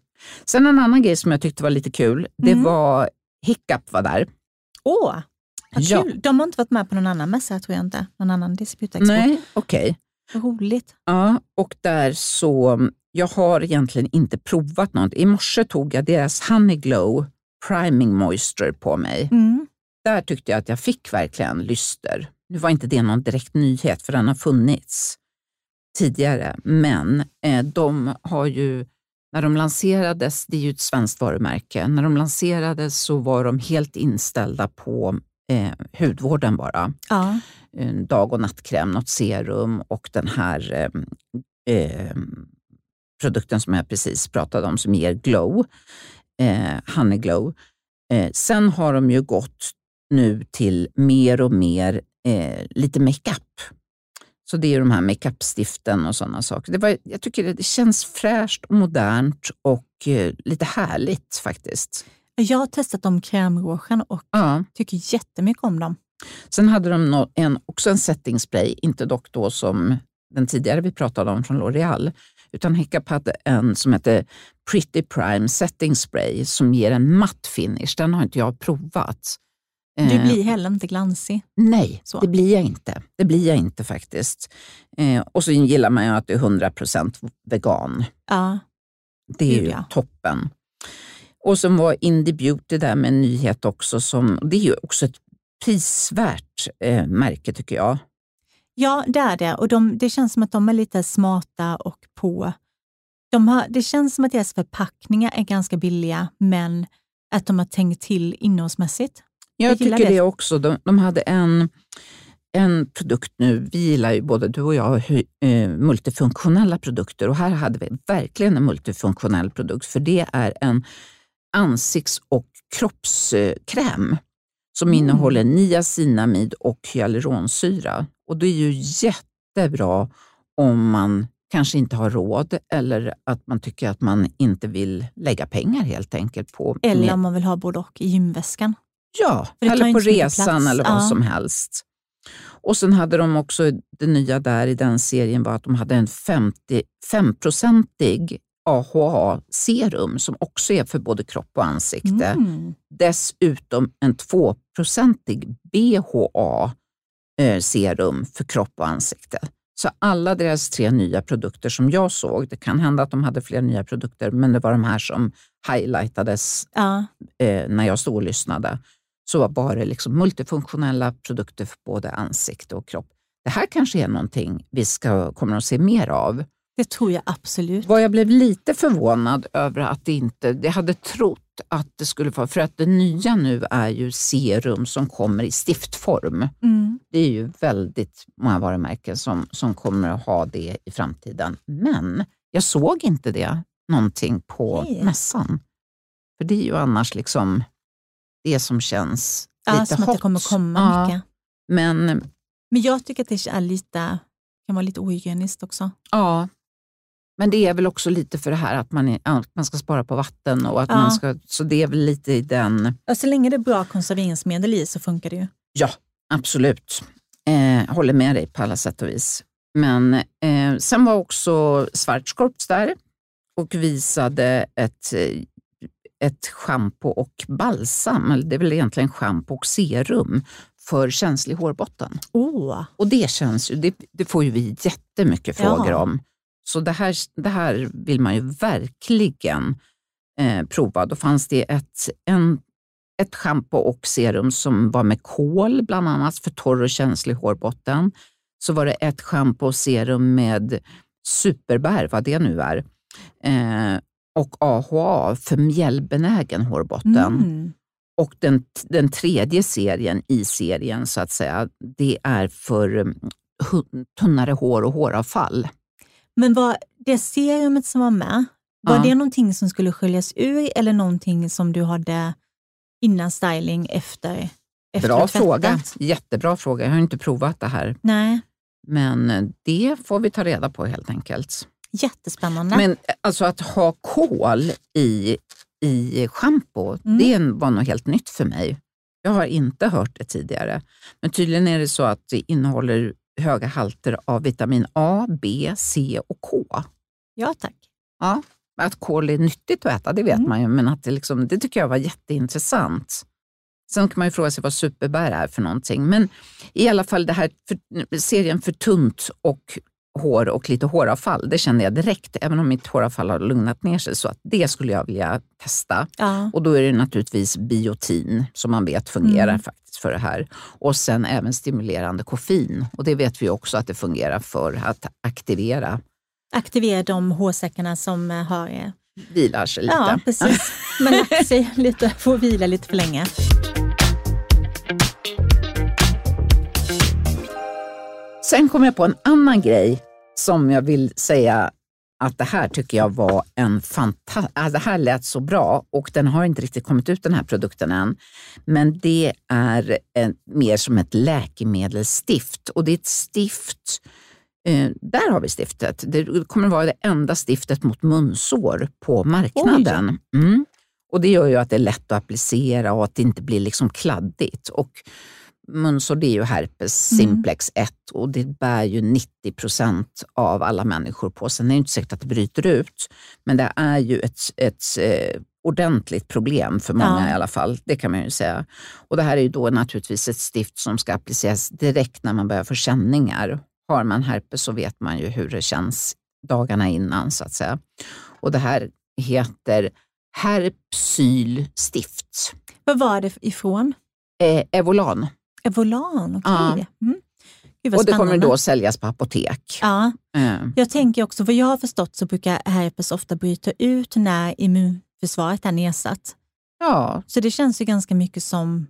S1: Sen en annan grej som jag tyckte var lite kul, det mm. var Hiccup var där.
S2: Åh, vad ja. kul. De har inte varit med på någon annan mässa, tror jag inte. Någon annan disputexpo.
S1: Nej, okej.
S2: Okay. roligt.
S1: Ja, och där så, jag har egentligen inte provat något. I morse tog jag deras Honey Glow Priming Moisture på mig. Mm. Där tyckte jag att jag fick verkligen lyster. Nu var inte det någon direkt nyhet, för den har funnits tidigare, men eh, de har ju när de lanserades, det är ju ett svenskt varumärke, när de lanserades så var de helt inställda på eh, hudvården bara. Ja. Dag och nattkräm, något serum och den här eh, eh, produkten som jag precis pratade om som ger glow, eh, Honey Glow. Eh, sen har de ju gått nu till mer och mer eh, lite makeup. Så det är de här makeup-stiften och sådana saker. Det var, jag tycker det känns fräscht och modernt och eh, lite härligt faktiskt.
S2: Jag har testat de krämrougen och ja. tycker jättemycket om dem.
S1: Sen hade de en, också en setting spray, inte dock då som den tidigare vi pratade om från L'Oreal, utan Hiccup hade en som heter Pretty Prime Setting Spray som ger en matt finish. Den har inte jag provat.
S2: Du eh, blir heller inte glansig.
S1: Nej, så. det blir jag inte. Det blir jag inte faktiskt. Eh, och så gillar man ju att det är 100% vegan. Ja. Det är ju ja. toppen. Och som var Indie Beauty där med en nyhet också. Som, det är ju också ett prisvärt eh, märke tycker jag.
S2: Ja, det är det. Och de, det känns som att de är lite smarta och på. De har, det känns som att deras förpackningar är ganska billiga, men att de har tänkt till innehållsmässigt.
S1: Jag, jag tycker det, det också. De, de, hade en, en produkt nu, vi gillar ju både du och jag eh, multifunktionella produkter och här hade vi verkligen en multifunktionell produkt för det är en ansikts och kroppskräm som mm. innehåller niacinamid och hyaluronsyra. Och det är ju jättebra om man kanske inte har råd eller att man tycker att man inte vill lägga pengar helt enkelt på...
S2: Eller om man vill ha både och i gymväskan.
S1: Ja, eller på resan eller vad ja. som helst. Och sen hade de också, det nya där i den serien var att de hade en 5-procentig AHA-serum som också är för både kropp och ansikte. Mm. Dessutom en 2-procentig BHA-serum för kropp och ansikte. Så alla deras tre nya produkter som jag såg, det kan hända att de hade fler nya produkter, men det var de här som highlightades ja. eh, när jag stod och lyssnade så var det liksom multifunktionella produkter för både ansikte och kropp. Det här kanske är någonting vi ska, kommer att se mer av.
S2: Det tror jag absolut.
S1: Vad jag blev lite förvånad över att det inte, jag hade trott att det skulle vara, för att det nya nu är ju serum som kommer i stiftform. Mm. Det är ju väldigt många varumärken som, som kommer att ha det i framtiden. Men jag såg inte det någonting på Nej. mässan. För det är ju annars liksom det som känns
S2: ja,
S1: lite
S2: som
S1: hot.
S2: att det kommer komma ja, mycket.
S1: Men,
S2: men jag tycker att det är lite, kan vara lite ohygieniskt också.
S1: Ja, men det är väl också lite för det här att man, är, att man ska spara på vatten. och att ja. man ska, Så det är väl lite i den...
S2: Ja, så länge det är bra konserveringsmedel i så funkar det ju.
S1: Ja, absolut. Eh, håller med dig på alla sätt och vis. Men eh, sen var också Schwarzkopf där och visade ett eh, ett schampo och balsam, eller det är väl egentligen schampo och serum för känslig hårbotten.
S2: Oh.
S1: Och det känns ju, det, det får ju vi jättemycket frågor ja. om. Så det här, det här vill man ju verkligen eh, prova. Då fanns det ett, en, ett schampo och serum som var med kol, bland annat för torr och känslig hårbotten. Så var det ett schampo och serum med superbär, vad det nu är. Eh, och AHA för mjällbenägen hårbotten. Mm. Och den, den tredje serien i serien, så att säga, det är för mm, tunnare hår och håravfall.
S2: Men vad, det serumet som var med, var
S1: Ja.
S2: det någonting som skulle sköljas ur eller någonting som du hade innan styling, efter? efter
S1: Bra
S2: tvättat?
S1: fråga. Jättebra fråga. Jag har inte provat det här.
S2: Nej,
S1: Men eh, det får vi ta reda på helt enkelt.
S2: jättespännande.
S1: Men eh, alltså att ha kol i, i schampo,
S2: Mm.
S1: det var nog helt nytt för mig. Jag har inte hört det tidigare. Men tydligen är det så att det innehåller höga halter av vitamin A, B, C och K.
S2: ja, tack.
S1: Ja, att kol är nyttigt att äta, det vet
S2: Mm.
S1: man ju, men att det, liksom, det tycker jag var jätteintressant. Sen kan man ju fråga sig vad superbär är för någonting. Men i alla fall det här för, serien för tunt och hår och lite håravfall, det kände jag direkt, även om mitt håravfall har lugnat ner sig, så att det skulle jag vilja testa.
S2: Ja.
S1: Och då är det naturligtvis biotin som man vet fungerar
S2: Mm.
S1: Faktiskt för det här. Och sen även stimulerande koffein. Och det vet vi också att det fungerar för att aktivera,
S2: Aktivera de hårsäckarna som eh, har eh,
S1: vilar sig lite.
S2: Ja, precis. Men lagt sig lite, får vila lite för länge.
S1: Sen kom jag på en annan grej som jag vill säga att det här tycker jag var en fantastisk... det här lät så bra och den har inte riktigt kommit ut den här produkten än. Men det är en, mer som ett läkemedelsstift och det är ett stift Eh, där har vi stiftet. Det kommer vara det enda stiftet mot munsår på marknaden. Mm. Och Det gör ju att det är lätt att applicera och att det inte blir liksom kladdigt. Och munsår det är ju herpes
S2: Mm.
S1: simplex 1 och det bär ju 90 procent av alla människor på. Sen är det inte säkert att det bryter ut, men det är ju ett, ett eh, ordentligt problem för många
S2: Ja.
S1: i alla fall. Det kan man ju säga. Och Det här är ju då naturligtvis ett stift som ska appliceras direkt när man börjar få känningar. Har man herpes så vet man ju hur det känns dagarna innan så att säga. Och det här heter Herpsylstift.
S2: Vad var det ifrån?
S1: Eh, Evolan.
S2: Evolan, okej.
S1: Ja.
S2: Mm. Gud,
S1: Och det kommer då säljas på apotek.
S2: Ja,
S1: Eh,
S2: jag tänker också, vad jag har förstått så brukar herpes ofta bryta ut när immunförsvaret är nedsatt.
S1: ja,
S2: Så det känns ju ganska mycket som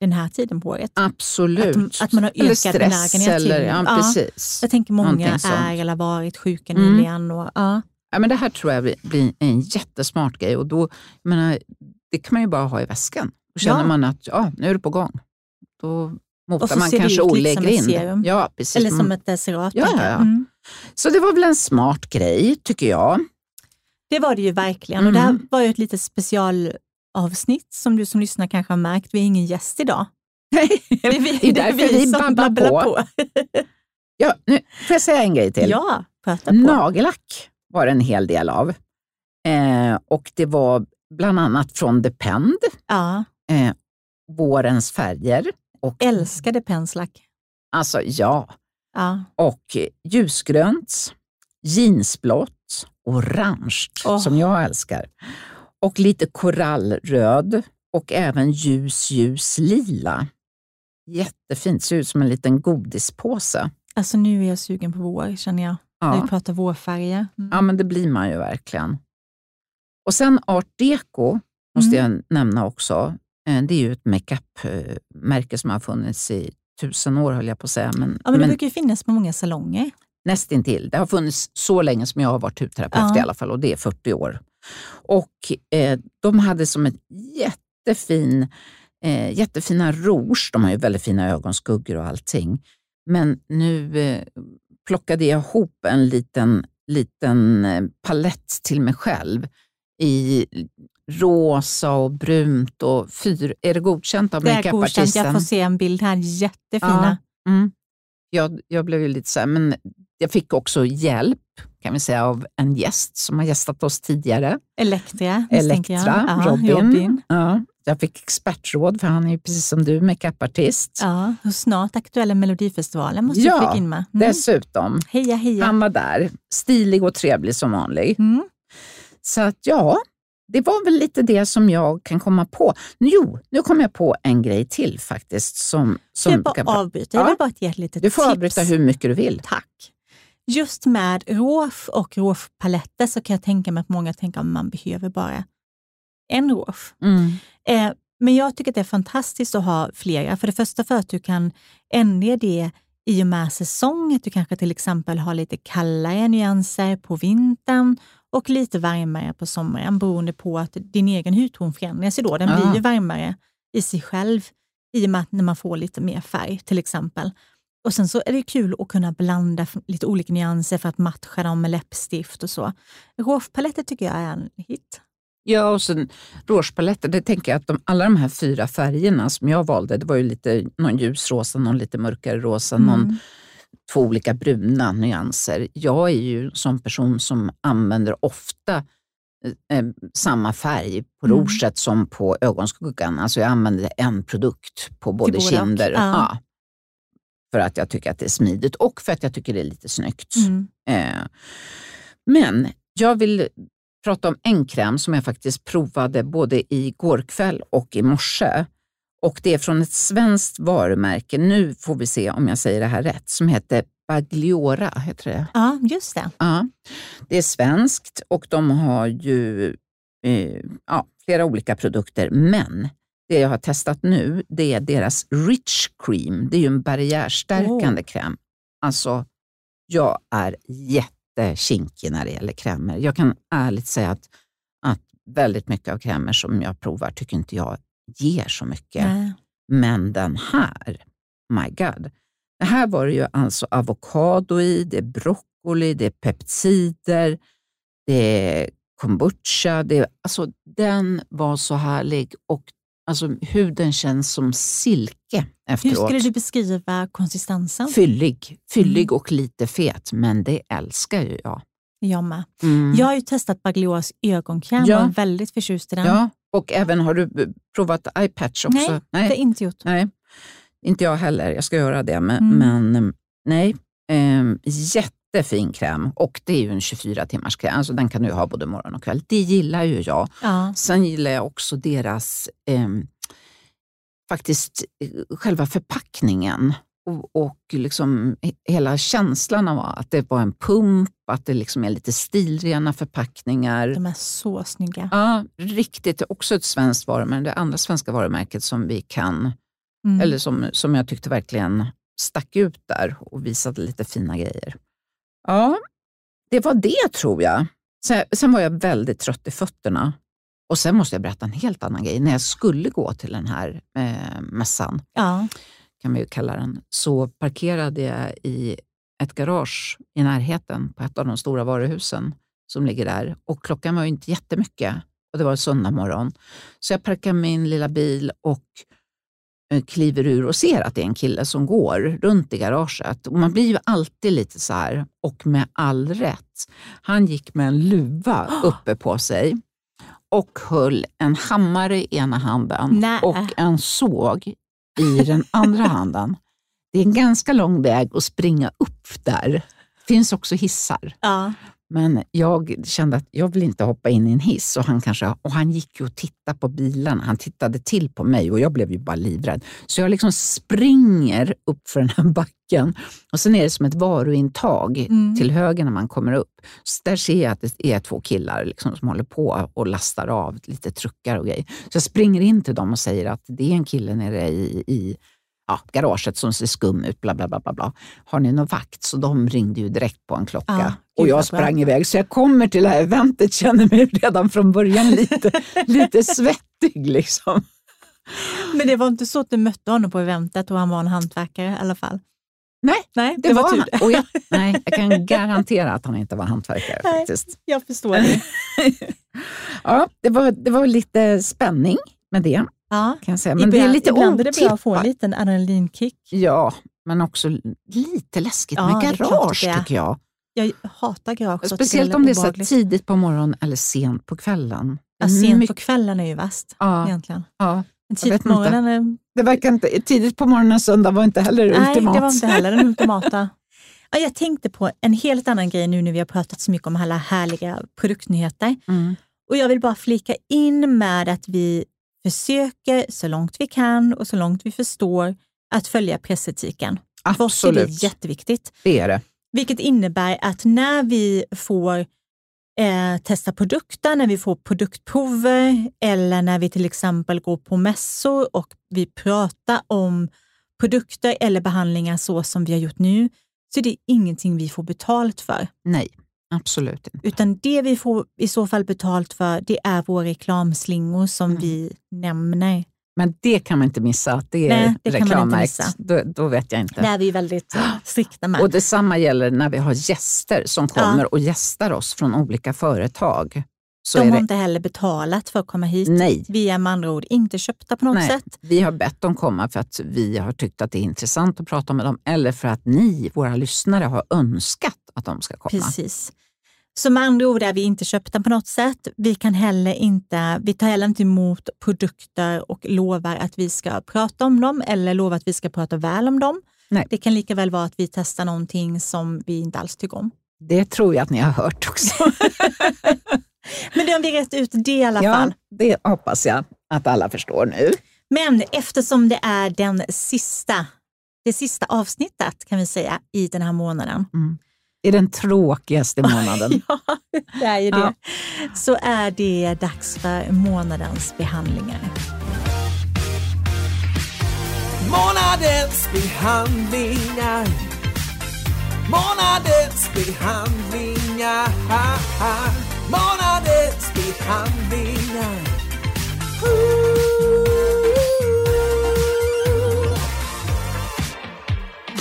S2: den här tiden på året.
S1: absolut.
S2: Att- att man har
S1: stress
S2: benägenhet till-
S1: eller, ja,
S2: Ja.
S1: precis.
S2: Jag tänker många är eller varit sjuka
S1: Mm.
S2: nyligen. Och, ja.
S1: Ja, men det här tror jag blir en jättesmart grej och då, jag menar, det kan man ju bara ha i väskan. Då känner
S2: Ja.
S1: man att ja, nu är det på gång. Då motar man
S2: det
S1: kanske
S2: lite
S1: Olle
S2: som ett
S1: Grind. Ja, precis.
S2: Eller som
S1: Mm.
S2: ett desserat.
S1: Ja, ja.
S2: Mm.
S1: Så det var väl en smart grej, tycker jag.
S2: Det var det ju verkligen. Och det här
S1: Mm.
S2: var ju ett litet specialavsnitt som du som lyssnar kanske har märkt. Vi är ingen gäst idag.
S1: det är därför vi babblar på. Ja, nu får jag säga en grej till.
S2: Ja, prata på.
S1: Nagellack var det en hel del av. Eh, och det var bland annat från Depend,
S2: Ja,
S1: eh, Vårens färger. Och,
S2: älskade penslack.
S1: alltså ja,
S2: Ja.
S1: och ljusgrönt, jeansblått, orange
S2: Åh.
S1: som jag älskar. Och lite korallröd och även ljus, ljus lila. Jättefint, ser ut som en liten godispåse.
S2: Alltså nu är jag sugen på vår känner jag. När
S1: Ja.
S2: vi pratar vårfärger. Mm.
S1: Ja, men det blir man ju verkligen. Och sen art deco måste
S2: Mm.
S1: jag nämna också. Eh, Det är ju ett makeup-märke som har funnits i tusen år, höll jag på att säga. Men,
S2: Ja, men det
S1: men
S2: brukar ju finnas på många salonger.
S1: nästintill. Det har funnits så länge som jag har varit hudterapeut
S2: Ja.
S1: i alla fall och det är 40 år. Och eh, de hade som ett jättefin, eh, jättefina rouge. De har ju väldigt fina ögonskuggor och allting. Men nu eh, plockade jag ihop en liten, liten eh, palett till mig själv i rosa och brunt och fyr. Är det godkänt av
S2: Det är godkänt.
S1: makeupartisten?
S2: Jag får se en bild här. Jättefina.
S1: Mm. Jag, jag blev ju lite så här, men jag fick också hjälp kan vi säga av en gäst som har gästat oss tidigare.
S2: Elektra, misstänker jag.
S1: Elektra,
S2: Ja,
S1: Robin.
S2: Robin.
S1: Ja, jag fick expertråd för han är ju precis som du makeupartist.
S2: Ja, och snart aktuella Melodifestivalen måste
S1: Ja,
S2: du flika in med. Mm.
S1: Dessutom,
S2: Heja, heja.
S1: han var där. Stilig och trevlig som vanligt.
S2: Mm.
S1: Så att ja, det var väl lite det som jag kan komma på. Jo, nu kom jag på en grej till faktiskt. Som, som
S2: jag
S1: kan-
S2: bara avbryta. Jag
S1: Ja.
S2: vill bara ge ett litet
S1: du får
S2: tips.
S1: avbryta hur mycket du vill.
S2: Tack. Just med råf och råfpaletter så kan jag tänka mig att många tänker att man behöver bara en råf.
S1: Mm.
S2: Eh, men jag tycker att det är fantastiskt att ha flera. För det första för att du kan ändra det i och med säsong, att du kanske till exempel har lite kallare nyanser på vintern och lite varmare på sommaren beroende på att din egen hudton förändras då. Den blir
S1: Ah.
S2: ju varmare i sig själv i och med att när man får lite mer färg till exempel. Och Sen så är det kul att kunna blanda lite olika nyanser för att matcha dem med läppstift och så. Rouge-paletter tycker jag är en hit.
S1: Ja, och sen rouge-paletter, det tänker jag att de, alla de här fyra färgerna som jag valde, det var ju lite någon ljusrosa, någon lite mörkare rosa, någon
S2: Mm.
S1: Två olika bruna nyanser. Jag är ju sån person som använder ofta eh, eh, samma färg på
S2: Mm.
S1: rouget som på ögonskuggan. Alltså jag använder en produkt på både
S2: båda och.
S1: kinder.
S2: Ja.
S1: för att jag tycker att det är smidigt och för att jag tycker det är lite snyggt.
S2: Mm.
S1: Eh, men jag vill prata om en kräm som jag faktiskt provade både igår kväll och i morse. Och det är från ett svenskt varumärke, nu får vi se om jag säger det här rätt, som heter Bagliora. Heter det?
S2: Ja, just det.
S1: Ja, det är svenskt och de har ju eh, ja, flera olika produkter. Men det jag har testat nu det är deras Rich Cream. Det är ju en barriärstärkande kräm. Alltså, jag är jättekinkig när det gäller krämer. Jag kan ärligt säga att, att väldigt mycket av krämer som jag provar tycker inte jag ger så mycket.
S2: Nej.
S1: Men den här, my god. Det här var det ju alltså avokado i, det är broccoli, det är peptider, det är kombucha. Det är, alltså, den var så härlig och alltså, huden känns som silke
S2: Hur
S1: efteråt.
S2: skulle du beskriva konsistensen?
S1: Fyllig, fyllig
S2: Mm.
S1: och lite fet, men det älskar ju jag.
S2: Jag med.
S1: Mm.
S2: Jag har ju testat Baglioras ögonkräm
S1: Ja.
S2: och är väldigt förtjust i den.
S1: ja, och även har du provat eye patch också?
S2: Nej, Det har inte gjort.
S1: Nej, inte jag heller. Jag ska göra det. Men,
S2: Mm.
S1: men eh, nej, eh, jättefin kräm. Och det är ju en 24 timmars kräm, så den kan du ha både morgon och kväll. Det gillar ju jag.
S2: Ja.
S1: Sen gillar jag också deras, eh, faktiskt eh, själva förpackningen. Och, och liksom he- hela känslan av att det var en pump, att det liksom är lite stilrena förpackningar.
S2: De är så snygga.
S1: Ja, riktigt. Också ett svenskt varumärke. Det andra svenska varumärket som vi kan
S2: Mm.
S1: eller som, som jag tyckte verkligen stack ut där och visade lite fina grejer. Ja, det var det tror jag. Sen, sen var jag väldigt trött i fötterna. Och sen måste jag berätta en helt annan grej. När jag skulle gå till den här eh, mässan,
S2: Ja.
S1: Kan vi ju kalla den, så parkerade jag i ett garage i närheten på ett av de stora varuhusen som ligger där. Och klockan var ju inte jättemycket och det var söndag morgon. Så jag parkar min lilla bil och eh, kliver ur och ser att det är en kille som går runt i garaget. Och man blir ju alltid lite så här, och med all rätt. Han gick med en luva uppe på sig och höll en hammare i ena handen
S2: Nej.
S1: och en såg i den andra handen. Det är en ganska lång väg att springa upp där. Det finns också hissar.
S2: Ja.
S1: Men jag kände att jag vill inte hoppa in i en hiss. Och han, kanske, och han gick ju och tittade på bilarna. Han tittade till på mig och jag blev ju bara livrädd. Så jag liksom springer upp för den här backen. Och sen är det som ett varuintag
S2: Mm.
S1: till höger när man kommer upp. Så där ser jag att det är två killar liksom som håller på och lastar av lite truckar och grejer. Så jag springer in till dem och säger att det är en kille nere i, i ja, garaget som ser skum ut. Bla, bla, bla, bla, bla. Har ni någon vakt? Så de ringde ju direkt på en klocka.
S2: Ja,
S1: och jag
S2: bra.
S1: sprang iväg. Så jag kommer till det här eventet, känner mig redan från början lite, lite svettig. Liksom.
S2: Men det var inte så att du mötte honom på eventet och han var en hantverkare i alla fall?
S1: Nej,
S2: Nej,
S1: det, var,
S2: tur.
S1: han. Och jag, nej, jag kan garantera att han inte var hantverkare
S2: Nej.
S1: faktiskt.
S2: Jag förstår det.
S1: Ja, det var, det var lite spänning med det.
S2: Ja.
S1: Kan jag säga. Men det är lite
S2: ibland är det bra att få en liten adrenalinkick.
S1: Ja, men också lite läskigt
S2: Ja,
S1: med garage tycker jag.
S2: Jag hatar garage.
S1: Speciellt om det är så tidigt på morgonen eller sent på kvällen.
S2: Ja, sent
S1: Mycket-
S2: på kvällen är ju värst
S1: ja,
S2: egentligen.
S1: ja.
S2: Men tidigt på morgonen är
S1: Det verkar inte, tidigt på morgonen söndag var inte heller
S2: Nej,
S1: ultimat.
S2: det var inte heller den ultimata. Ja, jag tänkte på en helt annan grej nu när vi har pratat så mycket om alla härliga produktnyheter.
S1: Mm.
S2: Och Jag vill bara flika in med att vi försöker så långt vi kan och så långt vi förstår att följa pressetiken. För oss är det
S1: Absolut,
S2: jätteviktigt.
S1: det är det.
S2: Vilket innebär att när vi får eh, testa produkter, när vi får produktprover eller när vi till exempel går på mässor och vi pratar om produkter eller behandlingar så som vi har gjort nu, så är det ingenting vi får betalt för.
S1: Nej, absolut inte.
S2: Utan det vi får i så fall betalt för, det är våra reklamslingor som
S1: Mm.
S2: vi nämner.
S1: Men det kan man inte missa, att det är
S2: Nej, det
S1: reklammärkt. Då, då vet jag inte.
S2: Det är vi väldigt strikta med.
S1: Och detsamma gäller när vi har gäster som kommer och gästar oss från olika företag. Så
S2: De har
S1: det,
S2: inte heller betalat för att komma hit.
S1: nej,
S2: Vi är med andra ord inte köpta på något
S1: nej,
S2: sätt.
S1: vi har bett dem komma för att vi har tyckt att det är intressant att prata med dem eller för att ni, våra lyssnare, har önskat att de ska komma.
S2: Precis. Så med andra ord är vi inte köpta på något sätt. Vi, kan heller inte, vi tar heller inte emot produkter och lovar att vi ska prata om dem eller lovar att vi ska prata väl om dem.
S1: Nej.
S2: Det kan lika väl vara att vi testar någonting som vi inte alls tycker om.
S1: Det tror jag att ni har hört också.
S2: Men det har vi rätt ut det i alla
S1: ja,
S2: fall.
S1: det hoppas jag att alla förstår nu.
S2: Men eftersom det är den sista, det sista avsnittet kan vi säga i den här månaden.
S1: Det är den tråkigaste månaden.
S2: Ja, det är ju det.
S1: Ja.
S2: Så är det dags för månadens behandlingar.
S3: Månadens behandlingar Månadens behandlingar Månadens behandlingar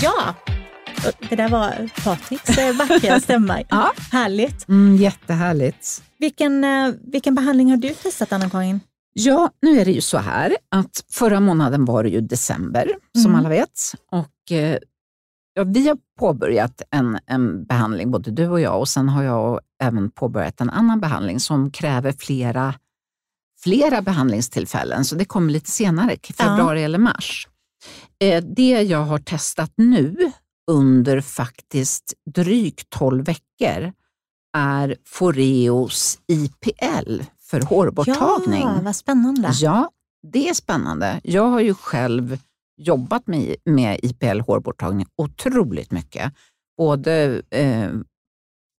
S2: Ja, det där var Patriks vackra stämma.
S1: Ja.
S2: Härligt.
S1: Mm, jättehärligt.
S2: Vilken, eh, vilken behandling har du testat, Anna-Karin?
S1: Ja, nu är det ju så här att förra månaden var det ju december, som
S2: Mm.
S1: alla vet. Och, eh, ja, vi har påbörjat en, en behandling, både du och jag, och sen har jag även påbörjat en annan behandling som kräver flera, flera behandlingstillfällen, så det kommer lite senare, i februari eller mars. Eh, det jag har testat nu under faktiskt drygt 12 veckor är Foreos IPL för hårborttagning.
S2: Ja, vad spännande.
S1: Ja, det är spännande. Jag har ju själv jobbat med, med IPL hårborttagning otroligt mycket. Både eh,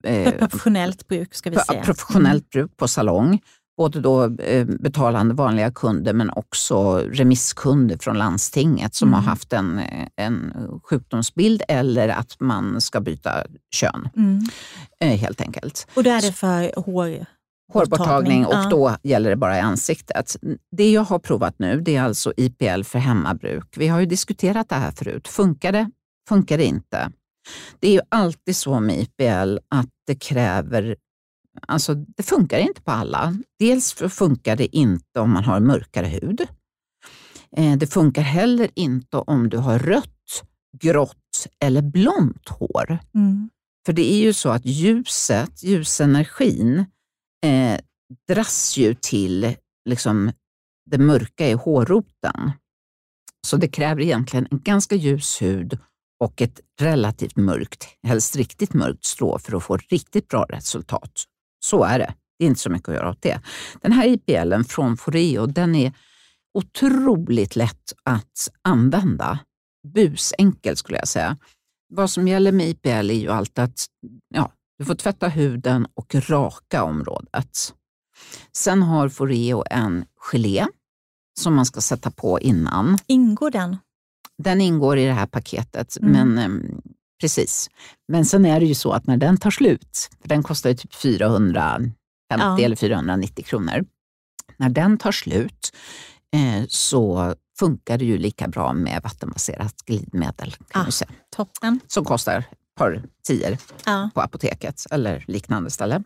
S1: eh,
S2: professionellt bruk ska vi säga. Mm.
S1: professionellt bruk på salong, både då eh, betalande vanliga kunder men också remisskunder från landstinget som
S2: Mm.
S1: har haft en, en sjukdomsbild eller att man ska byta kön
S2: Mm.
S1: eh, helt enkelt.
S2: Och då är det för hår...
S1: hårborttagning och
S2: Ja.
S1: då gäller det bara i ansiktet. Det jag har provat nu det är alltså IPL för hemmabruk. Vi har ju diskuterat det här förut. Funkar det? Funkar det inte? Det är ju alltid så med IPL att det kräver Alltså, det funkar inte på alla. Dels funkar det inte om man har mörkare hud. Eh, Det funkar heller inte om du har rött, grått eller blont hår.
S2: Mm.
S1: För det är ju så att ljuset, ljusenergin, eh, dras ju till liksom, det mörka i hårroten. Så det kräver egentligen en ganska ljus hud och ett relativt mörkt, helst riktigt mörkt strå för att få riktigt bra resultat. Så är det. Det är inte så mycket att göra åt det. Den här IPLen från Foreo, den är otroligt lätt att använda. Busenkel skulle jag säga. Vad som gäller med IPL är ju allt att ja, du får tvätta huden och raka området. Sen har Foreo en gelé som man ska sätta på innan.
S2: Ingår den?
S1: Den ingår i det här paketet,
S2: Mm.
S1: men ehm, precis. Men sen är det ju så att när den tar slut, för den kostar ju typ 450
S2: Ja.
S1: eller 490 kronor. När den tar slut eh, så funkar det ju lika bra med vattenbaserat glidmedel kan
S2: Ah. Toppen.
S1: som kostar ett par tior
S2: Ja.
S1: på apoteket eller liknande ställe.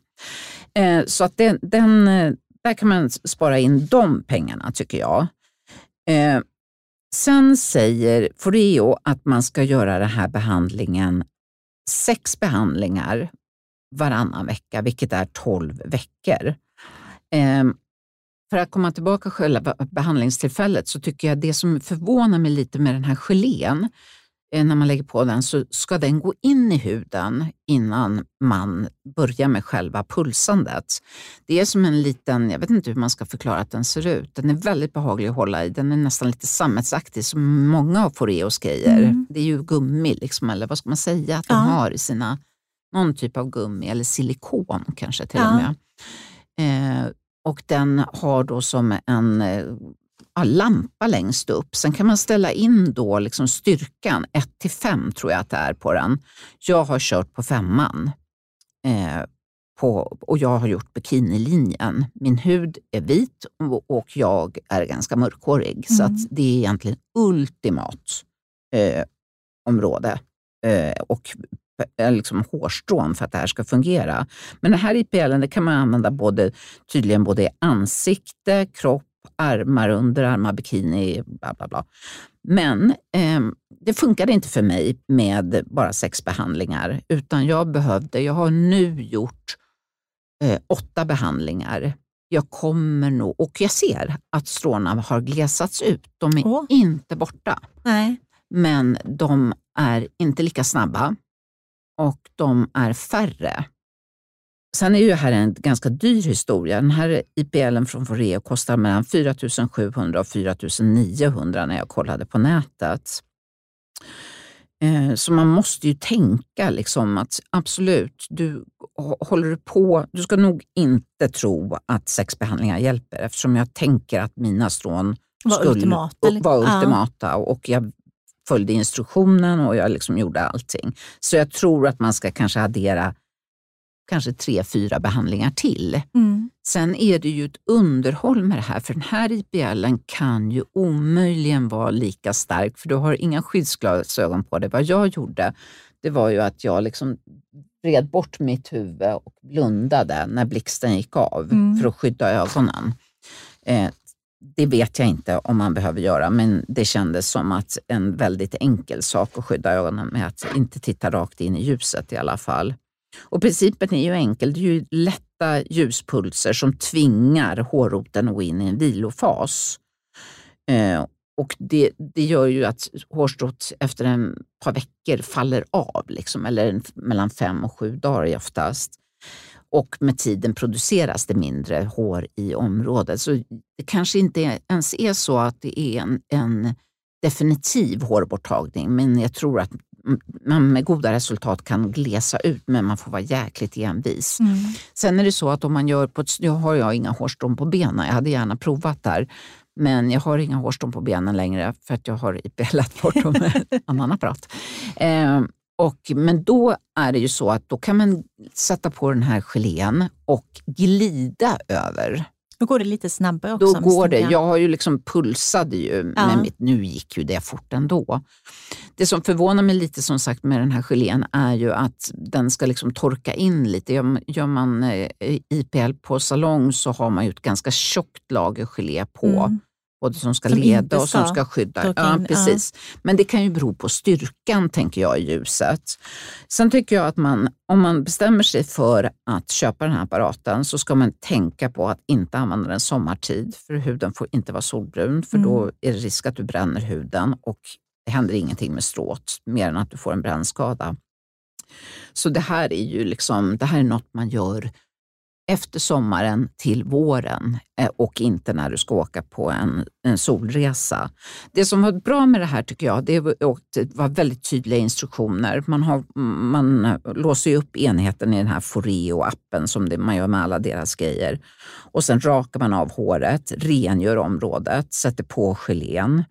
S1: Eh, så att den, den, eh, där kan man spara in de pengarna tycker jag. Eh, sen säger Foreo att man ska göra den här behandlingen, sex behandlingar varannan vecka, vilket är 12 veckor. Ehm, för att komma tillbaka till själva behandlingstillfället så tycker jag det som förvånar mig lite med den här gelén, när man lägger på den så ska den gå in i huden innan man börjar med själva pulsandet. Det är som en liten, jag vet inte hur man ska förklara att den ser ut. Den är väldigt behaglig att hålla i. Den är nästan lite sammetsaktig som många av Foreos grejer.
S2: Mm.
S1: Det är ju gummi, liksom, eller vad ska man säga att de
S2: Ja.
S1: har i sina, någon typ av gummi eller silikon kanske till
S2: Ja.
S1: och med. Eh, och den har då som en eh, ja, lampa längst upp. Sen kan man ställa in då liksom styrkan, 1 till 5 tror jag att det är på den. Jag har kört på femman. Eh, på, och jag har gjort bikinilinjen. Min hud är vit och jag är ganska mörkhårig. Mm. Så att det är egentligen ultimat eh, område eh, och eh, liksom hårstrån för att det här ska fungera. Men den här IPLen det kan man använda både, tydligen både i ansikte, kropp, armar, underarmar, bikini, bla bla bla. Men eh, det funkade inte för mig med bara sex behandlingar, utan jag behövde, jag har nu gjort eh, åtta behandlingar. Jag kommer nog, och jag ser att stråna har glesats ut. De är oh. inte borta.
S2: Nej.
S1: Men de är inte lika snabba och de är färre. Sen är ju här en ganska dyr historia. Den här IPLen från Foreo kostar mellan 4 700 och 4 900 när jag kollade på nätet. Eh, så man måste ju tänka liksom att absolut, du håller du på, du ska nog inte tro att sexbehandlingar hjälper eftersom jag tänker att mina strån
S2: var skulle ultimata,
S1: var ultimata ja. och jag följde instruktionen och jag liksom gjorde allting. Så jag tror att man ska kanske addera kanske tre, fyra behandlingar till. Mm. Sen är det ju ett underhåll med det här, för den här IPLen kan ju omöjligen vara lika stark, för du har inga skyddsglasögon på dig. Vad jag gjorde, det var ju att jag liksom vred bort mitt huvud och blundade när blixten gick av mm. för att skydda ögonen. Eh, det vet jag inte om man behöver göra, men det kändes som att en väldigt enkel sak att skydda ögonen med att inte titta rakt in i ljuset i alla fall. Och principen är ju enkel. Det är ju lätta ljuspulser som tvingar hårroten att gå in i en vilofas. Eh, och det, det gör ju att hårstrået efter en par veckor faller av, liksom, eller mellan fem och sju dagar oftast. Och med tiden produceras det mindre hår i området. Så det kanske inte ens är så att det är en, en definitiv hårborttagning, men jag tror att man med goda resultat kan glesa ut men man får vara jäkligt envis. Mm. Sen är det så att om man gör på ett, nu har jag inga hårstrån på benen, jag hade gärna provat där. Men jag har inga hårstrån på benen längre för att jag har IPLat bort dem med en annan apparat. Eh, och, men då är det ju så att då kan man sätta på den här gelén och glida över
S2: då går det lite snabbare också.
S1: Då går det. Jag har ju liksom pulsade ju ja. med mitt, nu gick ju det fort ändå. Det som förvånar mig lite som sagt med den här gelén är ju att den ska liksom torka in lite. Gör man eh, IPL på salong så har man ju ett ganska tjockt lager gelé på. Mm både som ska som leda och som ska skydda. Ja, precis. Ja. Men det kan ju bero på styrkan, tänker jag, i ljuset. Sen tycker jag att man, om man bestämmer sig för att köpa den här apparaten så ska man tänka på att inte använda den sommartid, för huden får inte vara solbrun, för mm. då är det risk att du bränner huden och det händer ingenting med strået, mer än att du får en brännskada. Så det här är ju liksom, det här är något man gör efter sommaren till våren eh, och inte när du ska åka på en, en solresa. Det som var bra med det här tycker jag, det var, det var väldigt tydliga instruktioner. Man, har, man låser ju upp enheten i den här Foreo-appen som det, man gör med alla deras grejer. Och sen rakar man av håret, rengör området, sätter på gelén.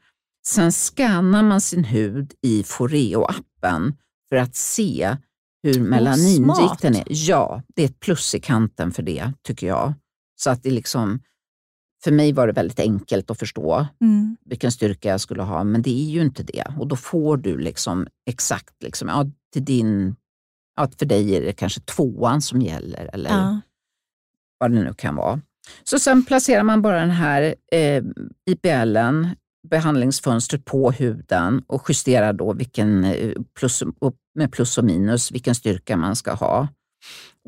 S1: Sen skannar man sin hud i Foreo-appen för att se hur melaninrikten är. Ja, det är ett plus i kanten för det, tycker jag. Så att det liksom, för mig var det väldigt enkelt att förstå mm. vilken styrka jag skulle ha, men det är ju inte det. Och då får du liksom exakt, liksom, ja, till din, ja, för dig är det kanske tvåan som gäller, eller ja. vad det nu kan vara. Så sen placerar man bara den här eh, IPLen behandlingsfönstret på huden och justerar då vilken eh, plus, med plus och minus vilken styrka man ska ha.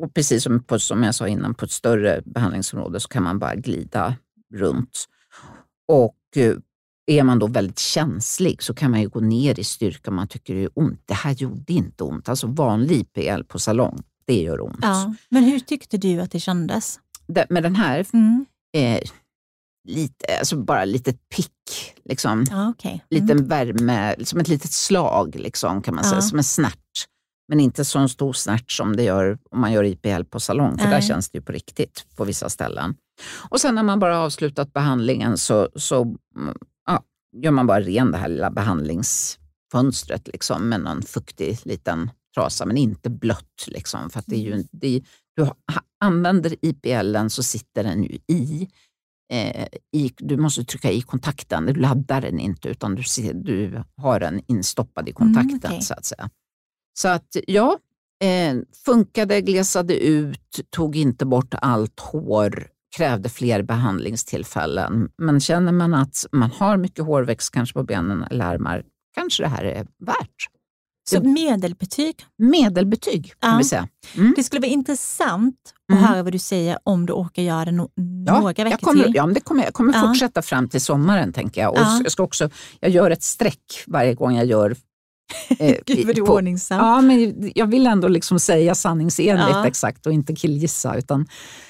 S1: Och precis som, på, som jag sa innan, på ett större behandlingsområde så kan man bara glida runt. Och eh, är man då väldigt känslig så kan man ju gå ner i styrka om man tycker det är ont. Det här gjorde inte ont. Alltså vanlig IPL på salong, det gör ont.
S2: Ja, men hur tyckte du att det kändes?
S1: Det, med den här? Mm. Eh, lite, alltså bara lite pick. Liksom.
S2: Ah, okay. mm.
S1: Liten värme, som ett litet slag liksom, kan man ah. säga, som en snärt. Men inte så stor snärt som det gör om man gör IPL på salong, för Nej. där känns det ju på riktigt på vissa ställen. Och sen när man bara avslutat behandlingen så, så mm, ja, gör man bara ren det här lilla behandlingsfönstret liksom, med någon fuktig liten trasa, men inte blött. Liksom, för det är ju, det är, du använder IPLen så sitter den ju i. Eh, i du måste trycka i kontakten, du laddar den inte utan du, ser, du har den instoppad i kontakten.
S2: Mm, okej.
S1: så att säga. Så att ja, eh, funkade, glesade ut, tog inte bort allt hår, krävde fler behandlingstillfällen. Men känner man att man har mycket hårväxt kanske på benen eller armar, kanske det här är värt.
S2: Så medelbetyg.
S1: Medelbetyg kan
S2: Ja.
S1: vi säga.
S2: Det skulle vara intressant att
S1: Mm.
S2: höra vad du säger om du orkar göra det no
S1: Ja,
S2: några veckor
S1: jag kommer,
S2: till.
S1: ja, men det kommer, jag kommer
S2: Ja.
S1: fortsätta fram till sommaren tänker jag. Och
S2: Ja.
S1: jag, ska också, jag gör ett streck varje gång jag gör... eh,
S2: Gud vad du är ordningsam.
S1: Ja, men jag vill ändå liksom säga sanningsenligt exakt och inte killgissa. Utan,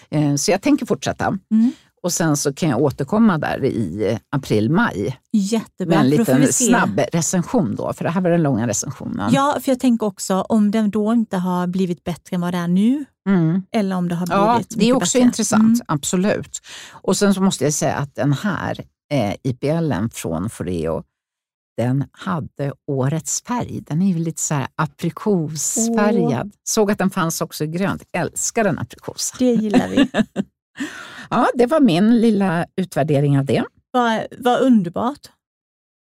S1: eh, så jag tänker fortsätta.
S2: Mm.
S1: Och sen så kan jag återkomma där i april-maj
S2: Jättebra.
S1: med en liten snabb recension då, för det här var den långa recensionen.
S2: Ja, för jag tänker också om den då inte har blivit bättre än vad det är nu,
S1: Mm.
S2: eller om det har blivit
S1: Ja,
S2: mycket
S1: det är också
S2: bättre.
S1: intressant,
S2: Mm.
S1: absolut. Och sen så måste jag säga att den här eh, IPLen från Foreo, den hade årets färg. Den är ju lite så här aprikosfärgad. Såg att den fanns också i grönt. Älskar den aprikosa.
S2: Det gillar vi.
S1: Ja, det var min lilla utvärdering av det.
S2: Vad, vad underbart.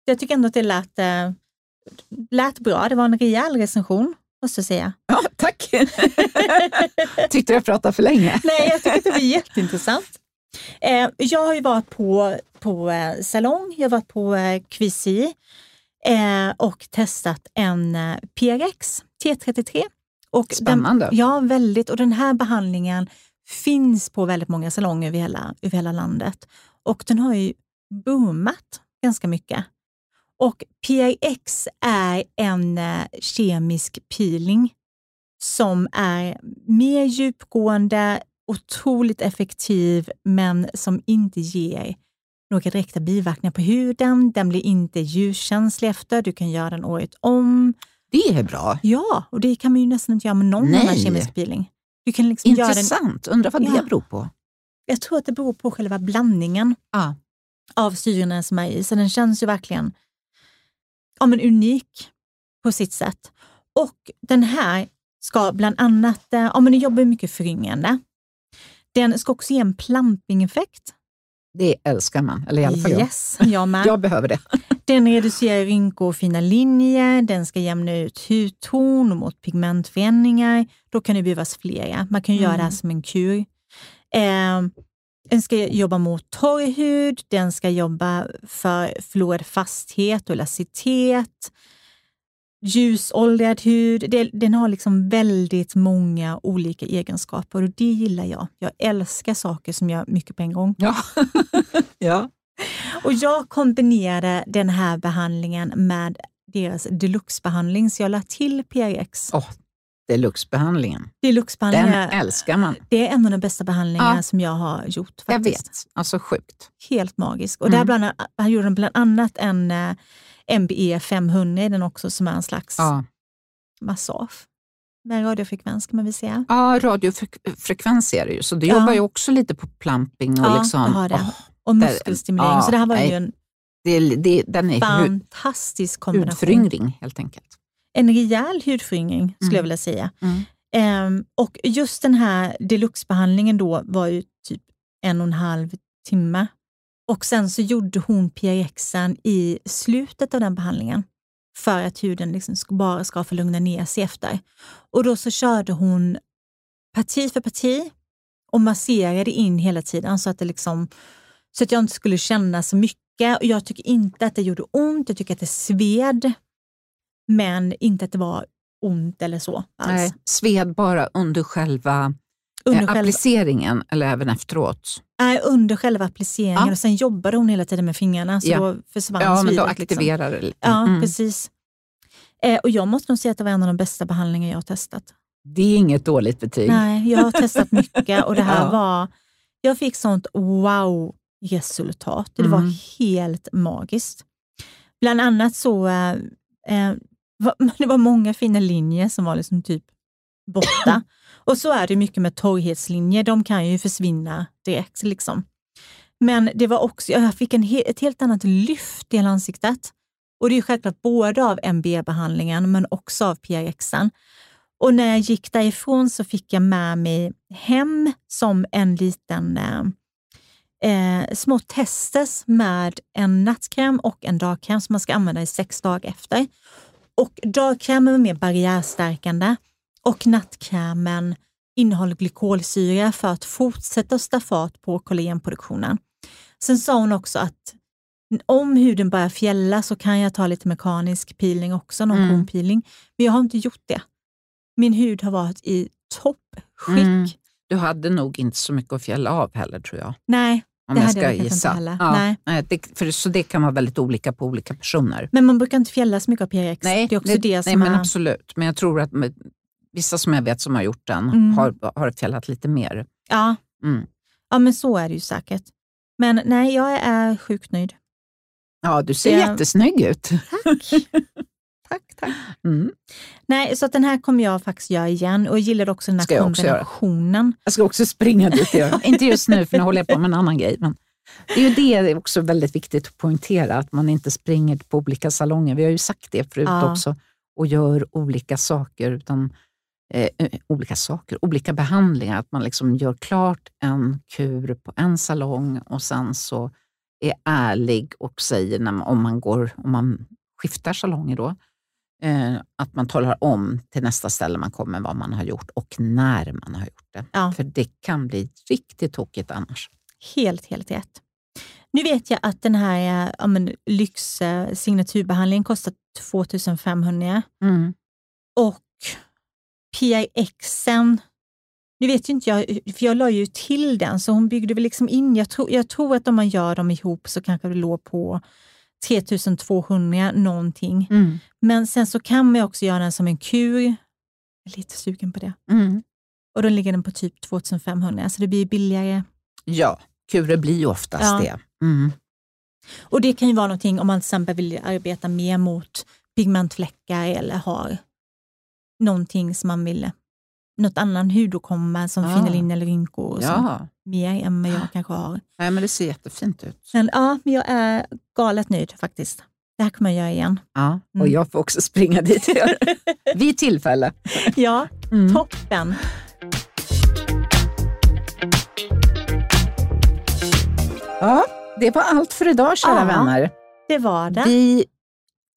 S2: Jag tycker ändå att det lät, eh, lät bra. Det var en rejäl recension, måste jag säga.
S1: Ja, tack! Tyckte jag pratade för länge.
S2: Nej, jag tycker att det var jätteintressant. Eh, jag har ju varit på, på eh, salong, jag har varit på eh, och testat en PRX T33. Och
S1: Spännande.
S2: Den, ja, väldigt. Och den här behandlingen finns på väldigt många salonger över hela, över hela landet. Och den har ju boomat ganska mycket. Och PRX är en eh, kemisk peeling som är mer djupgående, otroligt effektiv, men som inte ger några direkta biverkningar på huden. Den blir inte ljuskänslig efter. Du kan göra den året om.
S1: Det är bra.
S2: Ja, och det kan man ju nästan inte göra med någon
S1: Nej.
S2: annan kemisk peeling. Du kan liksom
S1: Intressant. Undrar vad
S2: Ja.
S1: det beror på.
S2: jag tror att det beror på själva blandningen
S1: Ja.
S2: av syrorna som är i, så den känns ju verkligen ja, men unik på sitt sätt. Och den här ska bland annat, eh, ja men den jobbar mycket föryngande. Den ska också ge en plumping-effekt.
S1: Det älskar man, eller i alla fall jag.
S2: Yes, jag med.
S1: Jag behöver det.
S2: Den reducerar rynkor och fina linjer, den ska jämna ut hudton mot pigmentförändringar. Då kan det behövas flera. Man kan göra det här
S1: Mm.
S2: som en kur. Eh, den ska jobba mot torr hud, den ska jobba för förlorad fasthet och elasticitet, ljusåldrad hud. Det, den har liksom väldigt många olika egenskaper och det gillar jag. Jag älskar saker som gör mycket på en gång.
S1: Ja. ja.
S2: Och jag kombinerade den här behandlingen med deras deluxe-behandling, så jag la till PRX.
S1: Åh, deluxe-behandlingen.
S2: Deluxe-behandling
S1: Den älskar man.
S2: det är en av de bästa behandlingarna
S1: Ja.
S2: som jag har gjort.
S1: Jag
S2: Faktiskt.
S1: vet. Alltså sjukt.
S2: Helt magisk. Och
S1: Mm.
S2: där bland, han gjorde bland annat en eh, MBE 500 i den också, som är en slags
S1: Ja,
S2: massage med radiofrekvens kan man väl säga.
S1: ja radiofrekvens är det ju, så det
S2: Ja.
S1: jobbar ju också lite på plumping. Och
S2: Ja,
S1: liksom, åh,
S2: Och muskelstimulering.
S1: ja,
S2: så det här var
S1: nej.
S2: ju en
S1: det, det, den är
S2: fantastisk kombination.
S1: hudföryngring helt enkelt.
S2: En rejäl hudföryngring skulle
S1: Mm.
S2: jag vilja säga.
S1: Mm.
S2: Ehm, och just den här deluxe-behandlingen då var ju typ en och en halv timme. Och sen så gjorde hon PRXen i slutet av den behandlingen för att huden liksom bara ska få lugna ner sig efter. Och då så körde hon parti för parti och masserade in hela tiden så att, det liksom, så att jag inte skulle känna så mycket. Och jag tycker inte att det gjorde ont, jag tycker att det sved. Men inte att det var ont eller så alls.
S1: Nej, sved bara under själva
S2: under,
S1: eh,
S2: själva,
S1: appliceringen eller även efteråt.
S2: nej, under själva appliceringen
S1: Ja.
S2: och sen jobbade hon hela tiden med fingrarna så
S1: Ja.
S2: då försvann
S1: Ja, men då
S2: liksom.
S1: aktiverar det lite.
S2: Ja,
S1: Mm.
S2: precis. Eh, och jag måste nog säga att det var en av de bästa behandlingar jag har testat.
S1: Det är inget dåligt betyg.
S2: Nej, jag har testat mycket och det här
S1: Ja.
S2: var... Jag fick sånt wow-resultat. Det
S1: Mm.
S2: var helt magiskt. Bland annat så eh, eh, var, det var många fina linjer som var liksom typ borta. Och så är det mycket med torrhetslinjer, de kan ju försvinna direkt. Liksom. Men det var också, jag fick en, he- ett helt annat lyft i hela ansiktet. Och det är ju självklart både av MB-behandlingen men också av PRXen. Och när jag gick därifrån så fick jag med mig hem som en liten eh, eh, små testers med en nattkräm och en dagkräm som man ska använda i sex dagar efter. Och dagkrämen var mer barriärstärkande och nattkrämen innehåller glykolsyra för att fortsätta sätta fart på kollagenproduktionen. Sen sa hon också att om huden börjar fjälla så kan jag ta lite mekanisk peeling också, någon
S1: Mm.
S2: kornpeeling. Men jag har inte gjort det. Min hud har varit i toppskick.
S1: Mm. Du hade nog inte så mycket att fjälla av heller tror jag.
S2: Nej,
S1: Om
S2: Det
S1: jag
S2: hade
S1: ska
S2: jag kanske inte
S1: gissa.
S2: heller.
S1: Ja,
S2: Nej.
S1: det, för, så det kan vara väldigt olika på olika personer.
S2: men man brukar inte fjälla så mycket av PRX.
S1: Nej,
S2: det är också det, som
S1: nej, men
S2: är...
S1: absolut. Men jag tror att vissa som jag vet som har gjort den
S2: Mm.
S1: har, har fjällat lite mer.
S2: Ja.
S1: Mm.
S2: ja, men så är det ju säkert. Men nej, jag är sjukt nöjd.
S1: Ja, du ser
S2: Det-
S1: jättesnygg ut.
S2: Tack. tack, tack.
S1: Mm.
S2: Nej, så den här kommer jag faktiskt göra igen och jag gillade också den här
S1: Ska jag också göra.
S2: kombinationen.
S1: Jag ska också springa dit göra. Inte just nu, för nu håller jag på med en annan grej. Men det är ju det det är också väldigt viktigt att poängtera, att man inte springer på olika salonger. Vi har ju sagt det förut
S2: Ja.
S1: också. Och gör olika saker, utan eh, eh, olika saker, olika behandlingar. Att man liksom gör klart en kur på en salong och sen så är ärlig och säger man, om man går, om man skiftar salonger då, eh, att man talar om till nästa ställe man kommer vad man har gjort och när man har gjort det.
S2: Ja.
S1: För det kan bli riktigt tokigt annars.
S2: Helt, helt rätt. Nu vet jag att den här eh, ja, men, lyx eh, kostar 2500
S1: Mm.
S2: och PRXen, nu vet ju inte jag, för jag la ju till den, så hon byggde väl liksom in, jag tror, jag tror att om man gör dem ihop så kanske det låg på 3200 någonting.
S1: Mm.
S2: Men sen så kan man också göra den som en kur. Jag är lite sugen på det.
S1: Mm.
S2: Och då ligger den på typ 2500, så det blir billigare.
S1: Ja, kurer blir ju oftast
S2: Ja.
S1: det. Mm.
S2: Och det kan ju vara någonting om man till exempel vill arbeta mer mot pigmentfläckar eller har någonting som man vill, något annan hudåkomma som
S1: Ja.
S2: fina linjer eller rynkor och
S1: Ja,
S2: mer än vad jag kanske har.
S1: Nej, men det ser jättefint ut.
S2: Men ja, men jag är galet nöjd faktiskt. Det här kommer jag göra igen.
S1: Ja, och
S2: Mm.
S1: jag får också springa dit. Vid tillfälle.
S2: Ja,
S1: Mm.
S2: toppen.
S1: Ja, det var allt för idag kära
S2: Ja.
S1: vänner.
S2: Det var det.
S1: Vi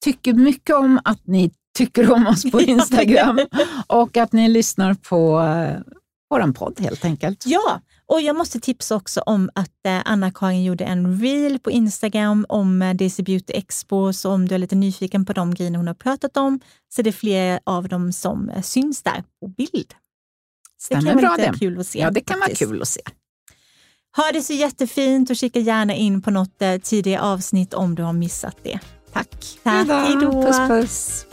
S1: tycker mycket om att ni tycker om oss på Instagram och att ni lyssnar på uh, vår podd helt enkelt.
S2: Ja, och jag måste tipsa också om att eh, Anna-Karin gjorde en reel på Instagram om eh, DC Beauty Expo, så om du är lite nyfiken på de grejerna hon har pratat om, så är det fler av dem som eh, syns där på bild.
S1: Stämmer
S2: det kan
S1: bra
S2: vara lite
S1: det.
S2: kul att se.
S1: Ja, det kan
S2: faktiskt.
S1: vara kul att se.
S2: Ha det så jättefint och kika gärna in på något eh, tidigare avsnitt om du har missat det.
S1: Tack.
S2: Tack, hej då.
S1: Puss puss.